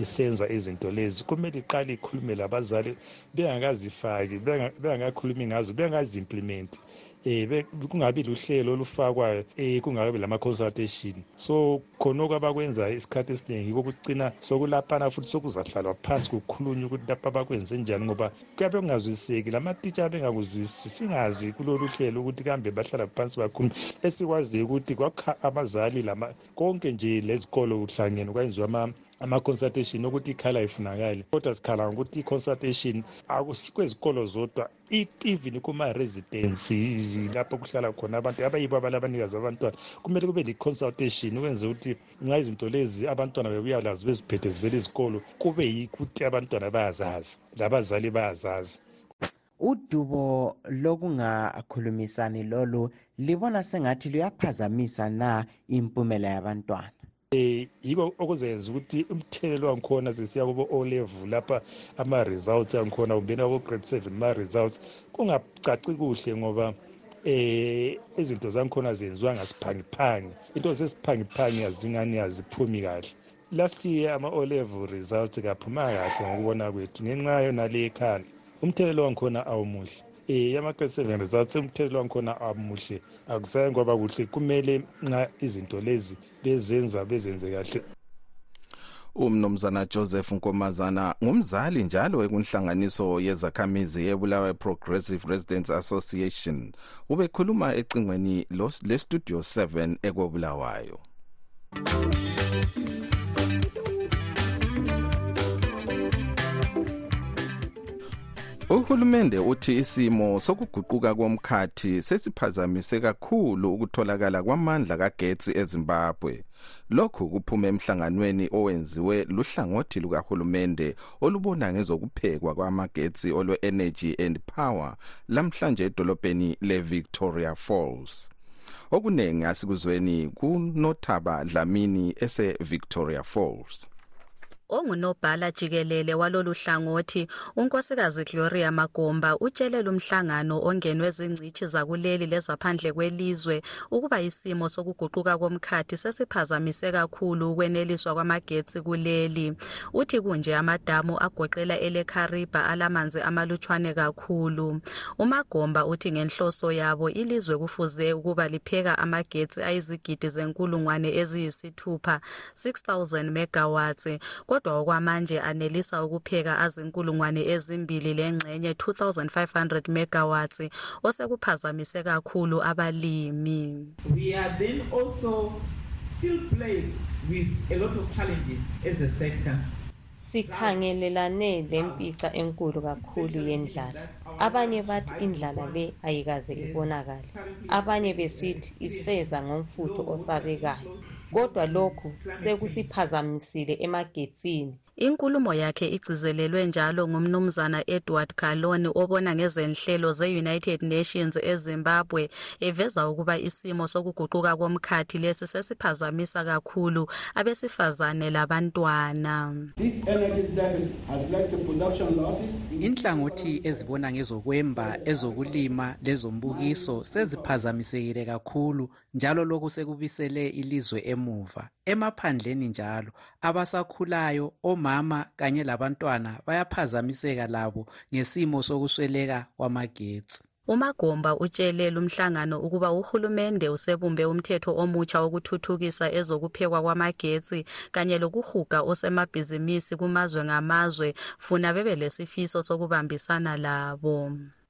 isenza izinto lezi kumele iqale ikhulume labazali bengakazifaki bengakakhulumi ngazo bengazi-implimenti um kungabi luhlelo olufakwayo um kungakabi lama-consultation so khonoko abakwenza isikhathi esiningi kokucina sokulaphana futhi sokuzahlalwa phansi kukhulunywa ukuthi lapha abakwenze njani ngoba kuyabe kungazwisiseki lamatitsha abengakuzwisisi singazi kulolu hlelo ukuthi kambe bahlala phansi bakhuluma esikwaziyo ukuthi kwakha abazali konke nje lezikolo kuhlangene kwenziwa ama-consultation ukuthi ikhala ifunakali kodwa sikhala ngokuthi i-consultation akusikwezikolo zodwa even kuma-residence lapho kuhlala khona abantu abayibo abalabanikazi abantwana. Kumele kube le-consultation ukwenze ukuthi nxa izinto lezi abantwana bebuya lazo beziphethe zivele izikolo kube yikuthi abantwana bayazazi labazali bayazazi. Udubo lokungakhulumisani lolu libona sengathi luyaphazamisa na impumela yabantwana? Eh yiko okuzenza ukuthi umthelelo wangikhona sesiya kubo o level lapha ama results angikhona kumbeni abo grade 7 ma results kungacaci kuhle ngoba eh izinto zangikhona zenziwa ngasiphangiphangi. Into zesiphangiphangi azingani aziphumi kahle. Last year ama o level results kaphumanga kahle ngokubona kwethu ngenxa yonale ekhanda umthelelo wangikhona awumuhle. Eh ama-grade seven results umthelelo wangikhona amuhle. Akusaye kwaba kuhle. Kumele nxa izinto lezi bezenza bezenze kahle. Umnumzana joseph nkomazana ngumzali njalo ekunhlanganiso yezakhamizi yebulawayo progressive residents association. Ubekhuluma ecingweni lestudio 7 ekobulawayo uhulumende uthi isimo sokuguquka komkhathi sesiphazamise kakhulu ukutholakala kwamandla kagetsi ezimbabwe. Lokhu kuphume emhlanganweni owenziwe luhlangothi lukahulumende olubona ngezokuphekwa kwamagetsi olwe-energy and power lamhlanje edolobheni le-victoria falls. Okuningi asikuzweni kunothaba dlamini ese-victoria falls. Ongunobhala jikelele walolu hlangothi unkosikazi gloria magomba utshele lumhlangano ongenwe zingcitshi zakuleli lezaphandle kwelizwe ukuba isimo sokuguquka komkhathi sesiphazamise kakhulu ukweneliswa kwamagetsi kuleli. Uthi kunje amadamu agoqela elekhariba alamanzi amalutshwane kakhulu. Umagomba uthi ngenhloso yabo ilizwe kufuze ukuba lipheka amagetsi ayizigidi zenkulungwane eziyisithupha 6000 megawatts kodwa okwamanje anelisa ukupheka azinkulungwane ezimbili lengxenye 2500 megawatts osekuphazamise kakhulu abalimi. We are then also still plagued with a lot of challenges as a sector. Sikhangelelane lempica enkulu kakhulu yendlala. Abanye bathi indlala le ayikaze ibonakale. Abanye besithi iseza ngomfutho osabekayo. Kodwa lokhu sekusiphazamisile emagetsini. Inkulumo yakhe igcizelelwe njalo ngumnumzana edward galoni obona ngezenhlelo ze-united nations ezimbabwe eveza ukuba isimo sokuguquka komkhathi lesi sesiphazamisa kakhulu abesifazane labantwana. Inhlangothi ezibona ngezokwemba ezokulima lezombukiso seziphazamisekile kakhulu njalo lokhu sekubisele ilizwe emuva. Emaphandleni njalo abasakhulayo omama kanye labantwana bayaphazamiseka labo ngesimo sokusweleka kwamagetsi. Umagomba utshele lumhlangano ukuba uhulumende usebumbe umthetho omutsha wokuthuthukisa ezokuphekwa kwamagetsi kanye lokuhuga osemabhizimisi kumazwe ngamazwe funa bebe lesifiso sokubambisana labo.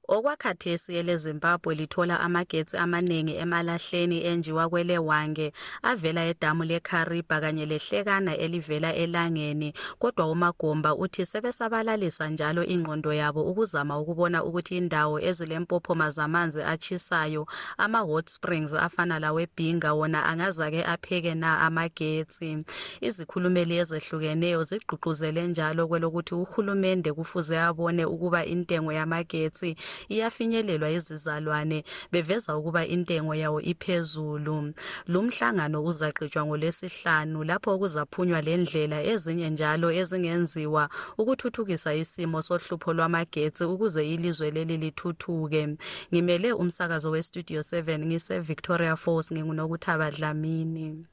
Okwakhathesi elezimbabwe lithola amagetsi amaningi emalahleni enjiwa kwelewange avela edamu lekariba kanye lehlekana elivela elangeni kodwa umagomba uthi sebesabalalisa njalo ingqondo yabo ukuzama ukubona ukuthi indawo ezilempopoma zamanzi atshisayo ama-hot springs afana lawebhinga wona angazake apheke na amagetsi? Izikhulumeli ezehlukeneyo zigqugquzele njalo kwelokuthi uhulumende kufuze abone ukuba intengo yamagetsi iyafinyelelwa izizalwane beveza ukuba intengo yawo iphezulu. Lumhlangano uzaqitshwa ngolwesihlanu lapho kuzaphunywa lendlela ezinye njalo ezingenziwa ukuthuthukisa isimo sohlupho lwamagetsi ukuze ilizwe leli lithuthuke. Ngimele umsakazo westudio 7 ngise-victoria falls ngingunokuthaba dlamini.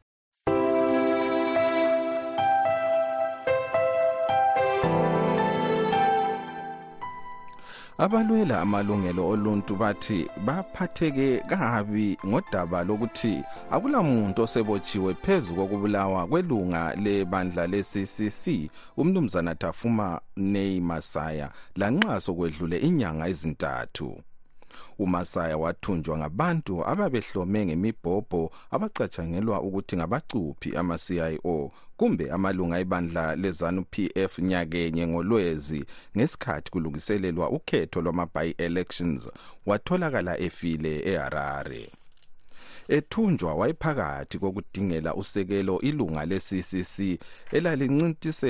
Abalwela amalungelo oluntu bathi baphatheke kabi ngodaba lokuthi akulamuntu osebotshiwe phezu kokubulawa kwelunga lebandla le-ccc umnumzana tafuma nei masaya lanxa sokwedlule inyanga ezintathu. Umasaya wathunjwa ngabantu ababehlome ngemibhobho abacatshangelwa ukuthi ngabacuphi ama-cio kumbe amalunga ebandla lezanu pf nyakenye ngolwezi ngesikhathi kulungiselelwa ukhetho lwama-by-elections watholakala efile eharare ethunjwa wayephakathi kokudingela usekelo ilunga le-ccc elalincintisa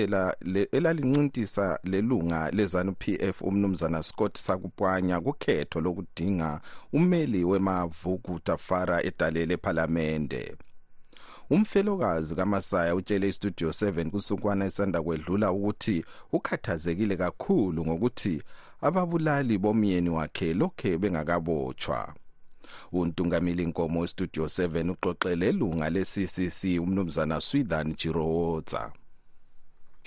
elalincintisa lelunga lezanu pf umnumzana scott sakupwanya kukhetho lokudinga umeli wemavuku tafara edale lephalamende umfelokazi kamasaya utshele istudio 7 kusukwana esanda kwedlula ukuthi ukhathazekile kakhulu ngokuthi ababulali bomyeni wakhe lokhe bengakabotshwa untungameli nkomo westudio 7 uxoxele lunga le-ccc umnumzana swithan jirowotsa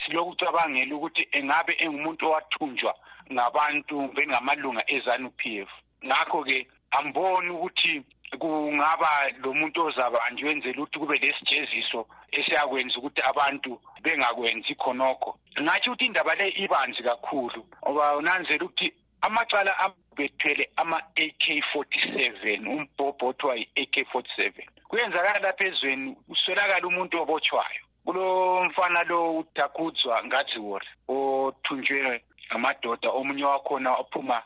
silokucabangela ukuthi engabe engumuntu owathunjwa ngabantu bengamalunga ezanu p f. Ngakho-ke amboni ukuthi kungaba lo muntu ozabanjwe wenzela ukuthi kube lesijeziso esiyakwenza ukuthi abantu bengakwenzi khonokho. Ngatsho ukuthi indaba le ibanzi kakhulu ngoba unanzela ukuthi amacala bethwele ama-AK47 umbhobho othiwa yi-AK47 kuyenzakala lapha ezweni uswelakala umuntu obotshwayo. Kulo mfana lo udakudzwa ngadziwori othunjwe ngamadoda omunye wakhona ophuma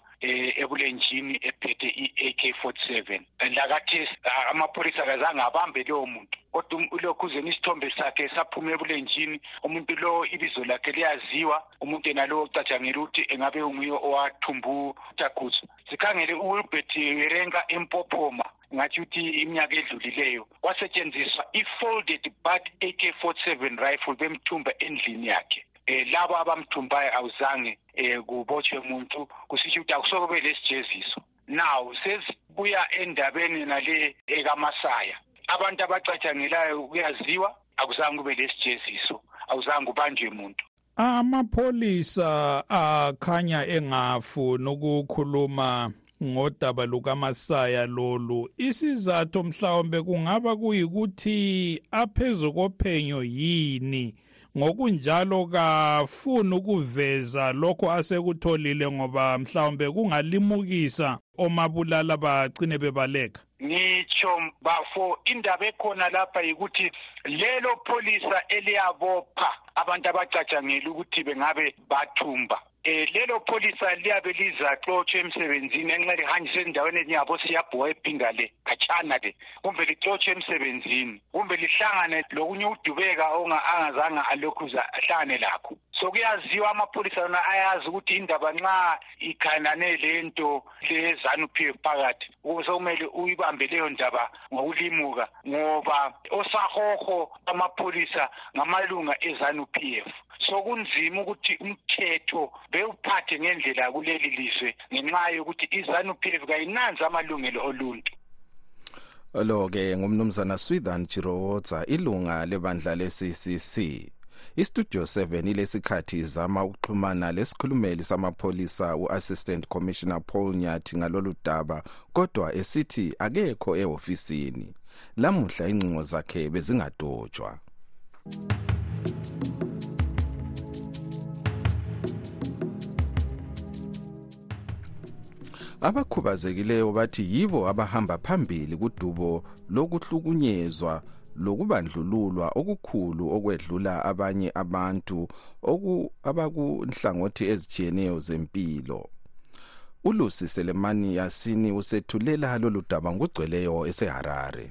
ebulenjini ephethe i-AK47 lakathesi amapholisa kazange abambe lowo muntu kodwa ulokhuzeni isithombe sakhe saphuma ebulenjini umuntu lo ibizo lakhe liyaziwa umuntu yena lo ocatshangela ukuthi engabe unguye owathumba utaguzo sikhangele uwilbert werenka empophoma ngathi ukuthi iminyaka edlulileyo kwasetshenziswa i-folded but AK47 rifle bemthumba endlini yakhe eh labo abamthumbayo awuzange eh kubotshwe umuntu kusitsho ukuthi akusoke belesijeziso now sesibuya endabeni nale ekamasaya. Abantu abacatshangelayo kuyaziwa akuzange kube lesijeziso awuzange ubanjwe umuntu amapholisa akhanya engafuni ukukhuluma ngodaba lukamasaya lolu. Isizathu mhlawumbe kungaba kuyikuthi aphezu kophenyo yini? Ngokunjalo kafuni ukuveza lokho asekutholile ngoba mhlawumbe kungalimukisa omabulala bagcine bebaleka. Ngitsho bafo indaba ekhona lapha yikuthi lelo pholisa eliyabopha abantu abacatshangela ukuthi bengabe bathumba. Eh lelo pholisa liyabe lizaxotshwa emsebenzini enxa lihanjiswe endaweni enyabo siyabhuwa ephinda le khatshana le. Kumbe lixotshwe emsebenzini kumbe lihlangane lokunye udubeka angazange alokhuza ahlangane lakho. So kuyaziwa amapholisa yona ayazi ukuthi indaba nxa ikhanane lento lezanu p f phakathi sokumele uyibambe leyo ndaba ngokulimuka ngoba osahoho amapholisa ngamalunga ezanu p f. so kunzima ukuthi umthetho bewuphathe ngendlela kuleli lizwe ngenxa yokuthi izanu p f kayinanzi amalungelo oluntu. Lo-ke ngumnumzana swithan jirowotsa ilunga lebandla le-ccc istudio 7 ilesikhathi izama ukuxhumana lesikhulumeli samapholisa u-assistant commissioner paul nyathi ngalolu daba kodwa esithi akekho ehofisini. Lamuhla ingcingo zakhe bezingadotshwa. Abakhubazekileyo bathi yibo abahamba phambili kudubo lokuhlukunyezwa lokubandlululwa okukhulu okwedlula abanye abantu abakunhlangothi ezitshiyeneyo zempilo. Ulusi selemani yasini usethulela lolu daba ngugcweleyo eseharare.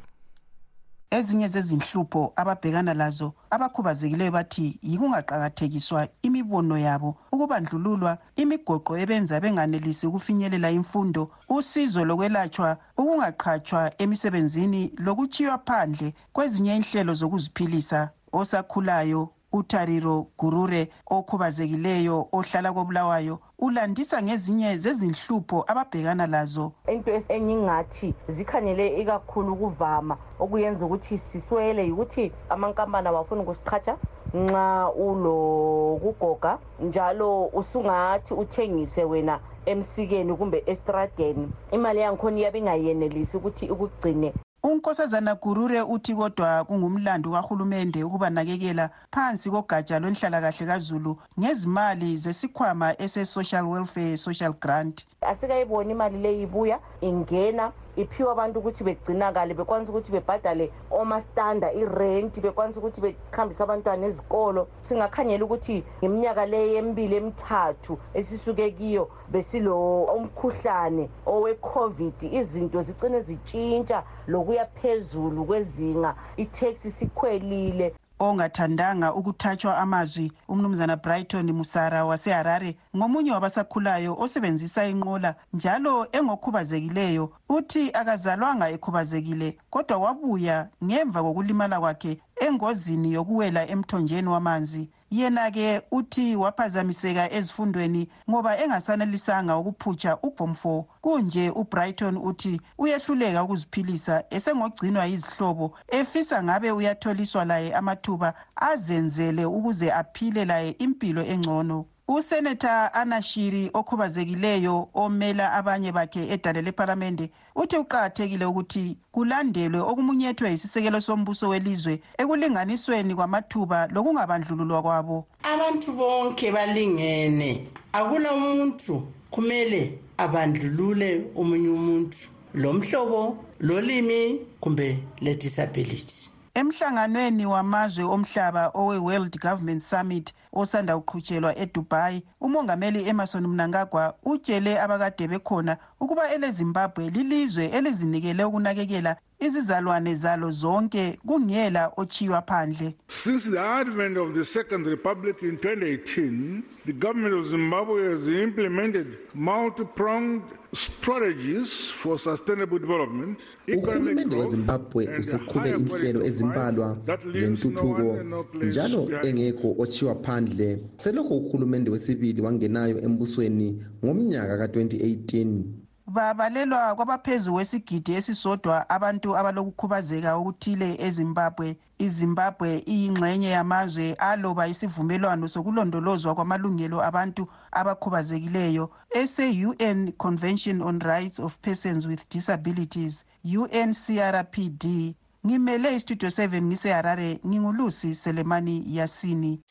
Ezinye zezinhlupho ababhekana lazo abakhubazekileyo bathi yikungaqakathekiswa imibono yabo ukubandlululwa imigoqo ebenza benganelisi ukufinyelela imfundo usizo lokwelatshwa ukungaqhatshwa emisebenzini lokuchiywa phandle kwezinye inhlelo zokuziphilisa osakhulayo. Utariro gurure okhubazekileyo ohlala kobulawayo ulandisa ngezinye zezinhlupho ababhekana lazo. Into engingathi zikhanyele ikakhulu ukuvama okuyenza ukuthi siswele yikuthi amankampani awafuni ukusiqhatsha nxa ulokugoga njalo usungathi uthengise wena emsikeni kumbe estradeni. Imali yangikhona iyabe ingayenelisi ukuthi ikugcine unkosazana gurure uthi kodwa kungumlando kahulumende ukubanakekela phansi kogatsha lwenhlalakahle kazulu ngezimali zesikhwama ese-social welfare social grant. Asikayiboni imali leyi ibuya ingena iphiwa abantu ukuthi begcinakale bekwanisa ukuthi bebhadale omastanda irenti bekwanisa ukuthi behambise abantwana ezikolo. Singakhanyela ukuthi ngeminyaka leyi emibili emithathu esisuke kiyo besilo umkhuhlane owe-covid izinto zicine zitshintsha lokuya phezulu kwezinga itaxi sikhwelile. Ongathandanga ukuthathwa amazwi umnumzana brighton musara waseharare ngomunye wabasakhulayo osebenzisa inqola njalo engokhubazekileyo uthi akazalwanga ekhubazekile kodwa wabuya ngemva kokulimala kwakhe engozini yokuwela emthonjeni wamanzi. Yena-ke uthi waphazamiseka ezifundweni ngoba engasanelisanga ukuphutsha uform 4 kunje ubrighton uthi uyehluleka ukuziphilisa esengogcinwa yizihlobo efisa ngabe uyatholiswa laye amathuba azenzele ukuze aphile laye impilo engcono. Useneta anashiri okhubazekileyo omela abanye bakhe edale lephalamende uthi kuqakathekile ukuthi kulandelwe okumunyethwe yisisekelo sombuso welizwe ekulinganisweni kwamathuba lokungabandlululwa kwabo. Abantu bonke balingene. Akula muntu kumele abandlulule omunye umuntu lo mhlobo lolimi kumbe le-disability emhlanganweni wamazwe omhlaba owe-world government summit osanda kuqhutshelwa edubai umongameli emerson mnangagwa utshele abakade bekhona ukuba elezimbabwe lilizwe elizinikele ukunakekela izizalwane zalo zonke kungela ochiywa phandle. Since the advent of the second republic in 2018 the government of zimbabwe has implemented multi-pronged strategies for sustainable development uhulumende wezimbabwe useqhube inhlelo ezimbalwa zentuthuko njalo engekho ochiwa phandle. Selokho uhulumende wesibili wangenayo embusweni ngomnyaka ka-2018 babalelwa kwabaphezu kwesigidi esisodwa abantu abalokukhubazeka okuthile ezimbabwe. Izimbabwe iyingxenye yamazwe aloba isivumelwano sokulondolozwa kwamalungelo abantu abakhubazekileyo ese-un convention on rights of persons with disabilities uncrpd ngimele istudio 7 ngiseharare ngingulusi selemani yasini.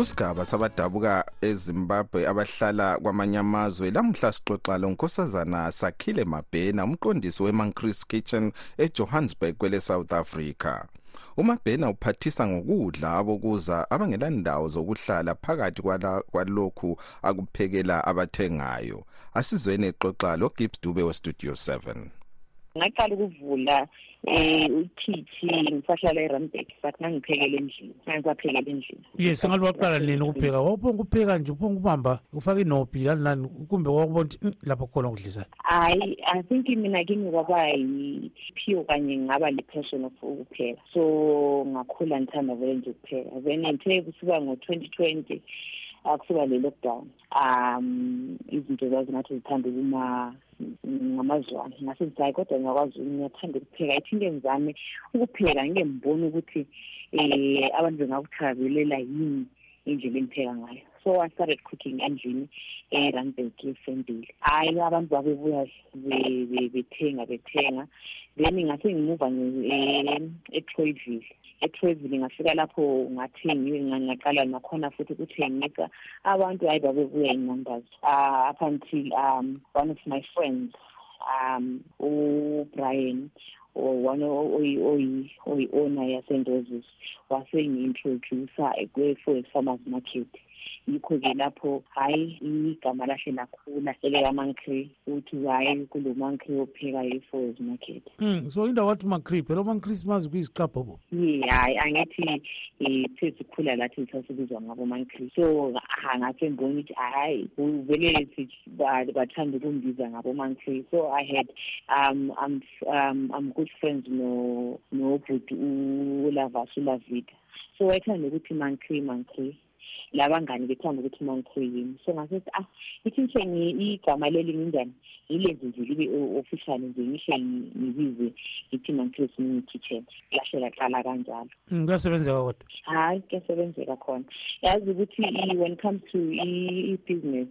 Kusigaba sabadabuka ezimbabwe abahlala kwamanye amazwe. Lamuhla sixoxa lo nkosazana sakhile mabhena umqondisi we-mancris kitchen ejohannesburg kwele-south africa. Umabhena uphathisa ngokudla abokuza abangelandawo zokuhlala phakathi kwalokhu akuphekela abathengayo. Asizweni exoxa logibbs dube westudio 7 ngaqala ukuvula um uthithi ngisahlala erambek but ngangiphekela endlini ngangisaphekela endlini. Ye sengathi waqala nini ukupheka? Wawuphonga ukupheka nje uphonga ukubamba ufake inobhi lani nani kumbe wakubona ukuthi "Mm, lapho khona ukudlisayo hayi i think mina kimi kwaba yiphiwo kanye ngaba li-passion of ukupheka. So ngakhula ngithanda vele nje ukupheka. Then ngithe kusuka ngo-twenty twenty akusuka le-lockdown um izinto zazingathi zithanda ukuma ngamazwane ngase ngithi hayi kodwa ngiyakwazi ngiyathanda ukupheka. Ithi into engizame ukupheka ngike ngibone ukuthi um abantu bengakuthakazelela yini indlela engipheka ngayo. So i started cooking endlini erandbek esendile hhayi abantu babebuya be- be- bethenga bethenga. Then ngase ngimuva etroyville etroyville ngafika lapho ngathengiwe ngaqala nakhona futhi ukuthengisa abantu hayi babebuya in-numbers uh, up until um one of my friends um ubrian one oyi-owner yasendozis wasengi-introducer kwe-forest farmers market yikho-ke lapho hhayi igama lahle lakhula elekamankrey ukuthi hhayi kulo mankrey opheka i-forest market. Mm, so indawo wathi umancri phela umanchristmas kuyiziqabhobo ye hhayi angithi um the sikhula lathi sasibizwa ngabo mancrey so ha ngase ngibona ukuthi hhayi vele ba- bathanda ukungibiza ngabo mancrey so i had um i'm um i'm good friends no nobhuti ulavas ulavida. So wayethanda ukuthi mancrey mancrey labangani bethanda ukuthi mancrey yini so ngasethi ah ithi ngishe igama leli nginjani yilenze nje libe official nje ngishe ngi- ngibize ithi mancrey smini kitchen lahle laqala kanjalo. Mm, kuyasebenzeka kodwa? Hayi kuyasebenzeka khona. Yazi ukuthi i- when it comes to i- i-business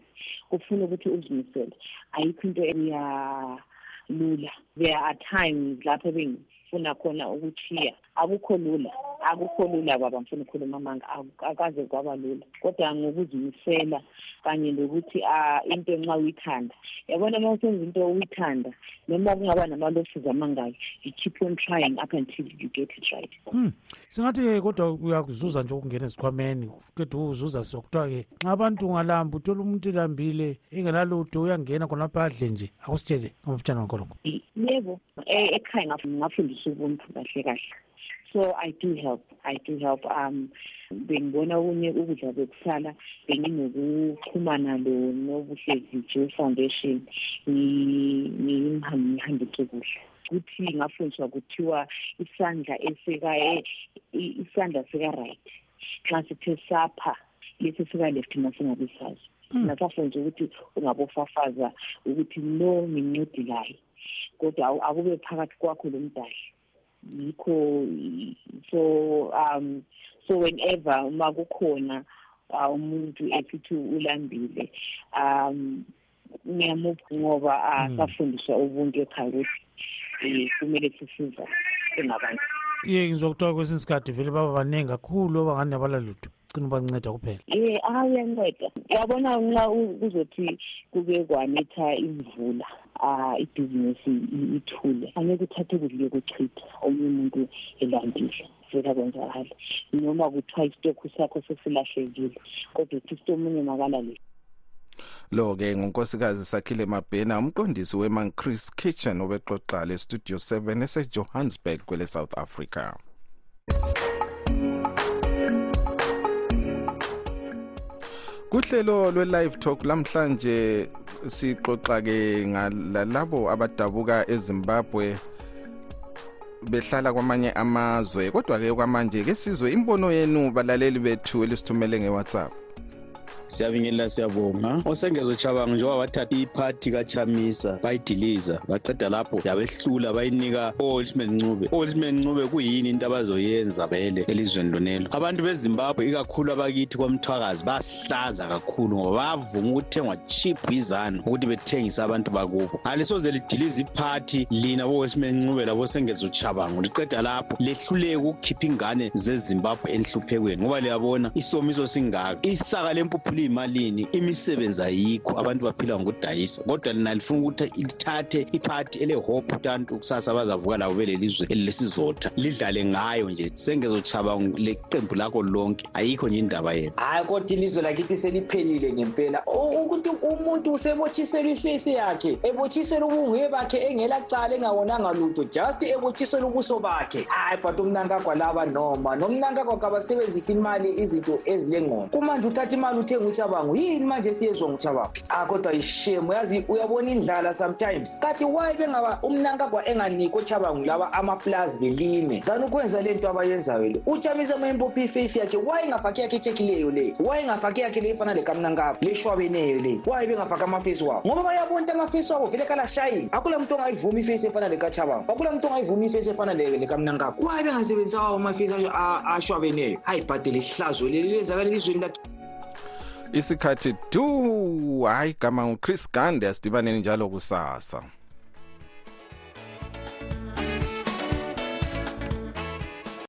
kufuna ukuthi uzimisele. Ayikho into eyalula. There are times lapho bengifuna khona ukuthiya akukho lula. Akukho lula baba ngifuna ukukhuluma amanga aku- akaze kwaba lula. Kodwa ngokuzimisela kanye nokuthi ah into nxa uyithanda. Yabona uma usenza into uyithanda noma kungaba nama-losses amangaki you keep on trying up until you get it right. Mm. singathi-ke kodwa uyakuzuza nje ukungena ezikhwameni kedwa uzuza sokuthiwa-ke nxa abantu ungalamba uthola umuntu elambile engelalutho uyangena khonapha adle nje akusitshele ngamaphutshana ngakhonokho yebo e- ekhaya ngaf- ngafundisa ubuntu kahle kahle. So i do help. I do help um bengibona okunye ukudla bekusala benginokuxhumana lo nobuhle video foundation ngi- ngimhambe ngihambise kuhle. Kuthi ngafundiswa kuthiwa isandla esika e- i- isandla sika-right. Nxa sithe sapha lesi sika-left masingabe sazi. Nasafundisa ukuthi ungabofafaza ukuthi no ngincedilayo kodwa awu- akube phakathi kwakho lo mdali. Yikho so um so whenever uma kukhona uh, umuntu esithi ulambile um ngiyamupha ngoba asafundiswa ubuntu ekhaya ukuthi um kumele sisiza singabantu. Iye ngizwa kuthiwa kwesinye isikhathi vele baba baningi kakhulu abangani abalalutho cina ubanceda kuphela. Ye ah uyanceda uyabona nxa kuzothi kuke kwanetha imvula. ah ibhizinisi ithule angeke uthathe kudle kuchitha omunye umuntu elambile vela kwenzakala noma kuthiwa isitokhu sakho sesilahlekile kodwa uthi sitomunye makala le lo ke ngonkosikazi sakhile mabhena umqondisi weMan Chris Kitchen obeqoqa le studio 7 eseJohannesburg kwele South Africa. Kuhlelo lwe live talk lamhlanje sixoxa-ke ngalalabo abadabuka ezimbabwe behlala kwamanye amazwe. Kodwa-ke kwamanje ke sizwe imbono yenu balaleli bethu elisithumele nge-whatsapp. Siyabingelela siyabonga. Osengezo chabango njengoba bathatha iphathi kachamisa bayidiliza baqeda lapho yabehlula bayinika o-olsman ncube. O-olsman ncube kuyini into abazoyenza vele elizweni lonelo? Abantu bezimbabwe ikakhulu abakithi kwamthwakazi basihlaza kakhulu ngoba bayavuma ukuthengwa chip izanu ukuthi bethengise abantu bakubo. Alisoze lidilize iphathi lina bo-olsman ncube labosengezo chabango liqeda lapho lehluleke ukukhipha ingane zezimbabwe enhluphekweni ngoba liyabona isomiso singaka isaka lempuphu liyimalini imisebenzi ayikho abantu baphila ngokudayisa. Kodwa lina lifuna ukuthi lithathe iphathi elehope abantu kusasa bazavuka labo belelizwe elilesizotha lidlale ngayo nje. Sengezochaba leqembu lakho lonke ayikho nje indaba yenu. Hayi kodwa ilizwe lakithi seliphelile ngempela. Ukuthi umuntu usebotshiselwa ifesi yakhe ebotshiselwa ubunguye bakhe engelacala engawonanga lutho just ebotshiselwa ubuso bakhe. Hayi but umnankagwa laba noma nomnankagwa kabasebenzisa imali izinto ezilengqondo kumanje uthatha imali uthenga uchabango yini manje siyezwa nguchabango ah kodwa ishame uyazi uyabona indlala sometimes. Kanti why bengaba umnankagwa enganikwa uchabango laba amaplazi belime? Kanti ukwenza le nto abayenzayo le uchamise mayempophi ifesi yakhe. Why ingafaki yakhe echekileyo le? Why ingafaki yakhe le efana lekamnankagwa leshwabeneyo le? Why bengafaki amafesi wabo? Ngoba bayabona ukuthi amafesi wabo vele kalashayini akula muntu ongayivuma ifesi efana lekachabango akula muntu ongayivuma ifesi efana lekamnankagwa why bengasebenzisa wawo amafesi ashwabeneyo ayibhadele ihlazo leli lezakala elizweni lakhe isikhathi 2 hayi gama nguchris gande asidibaneni njalo kusasa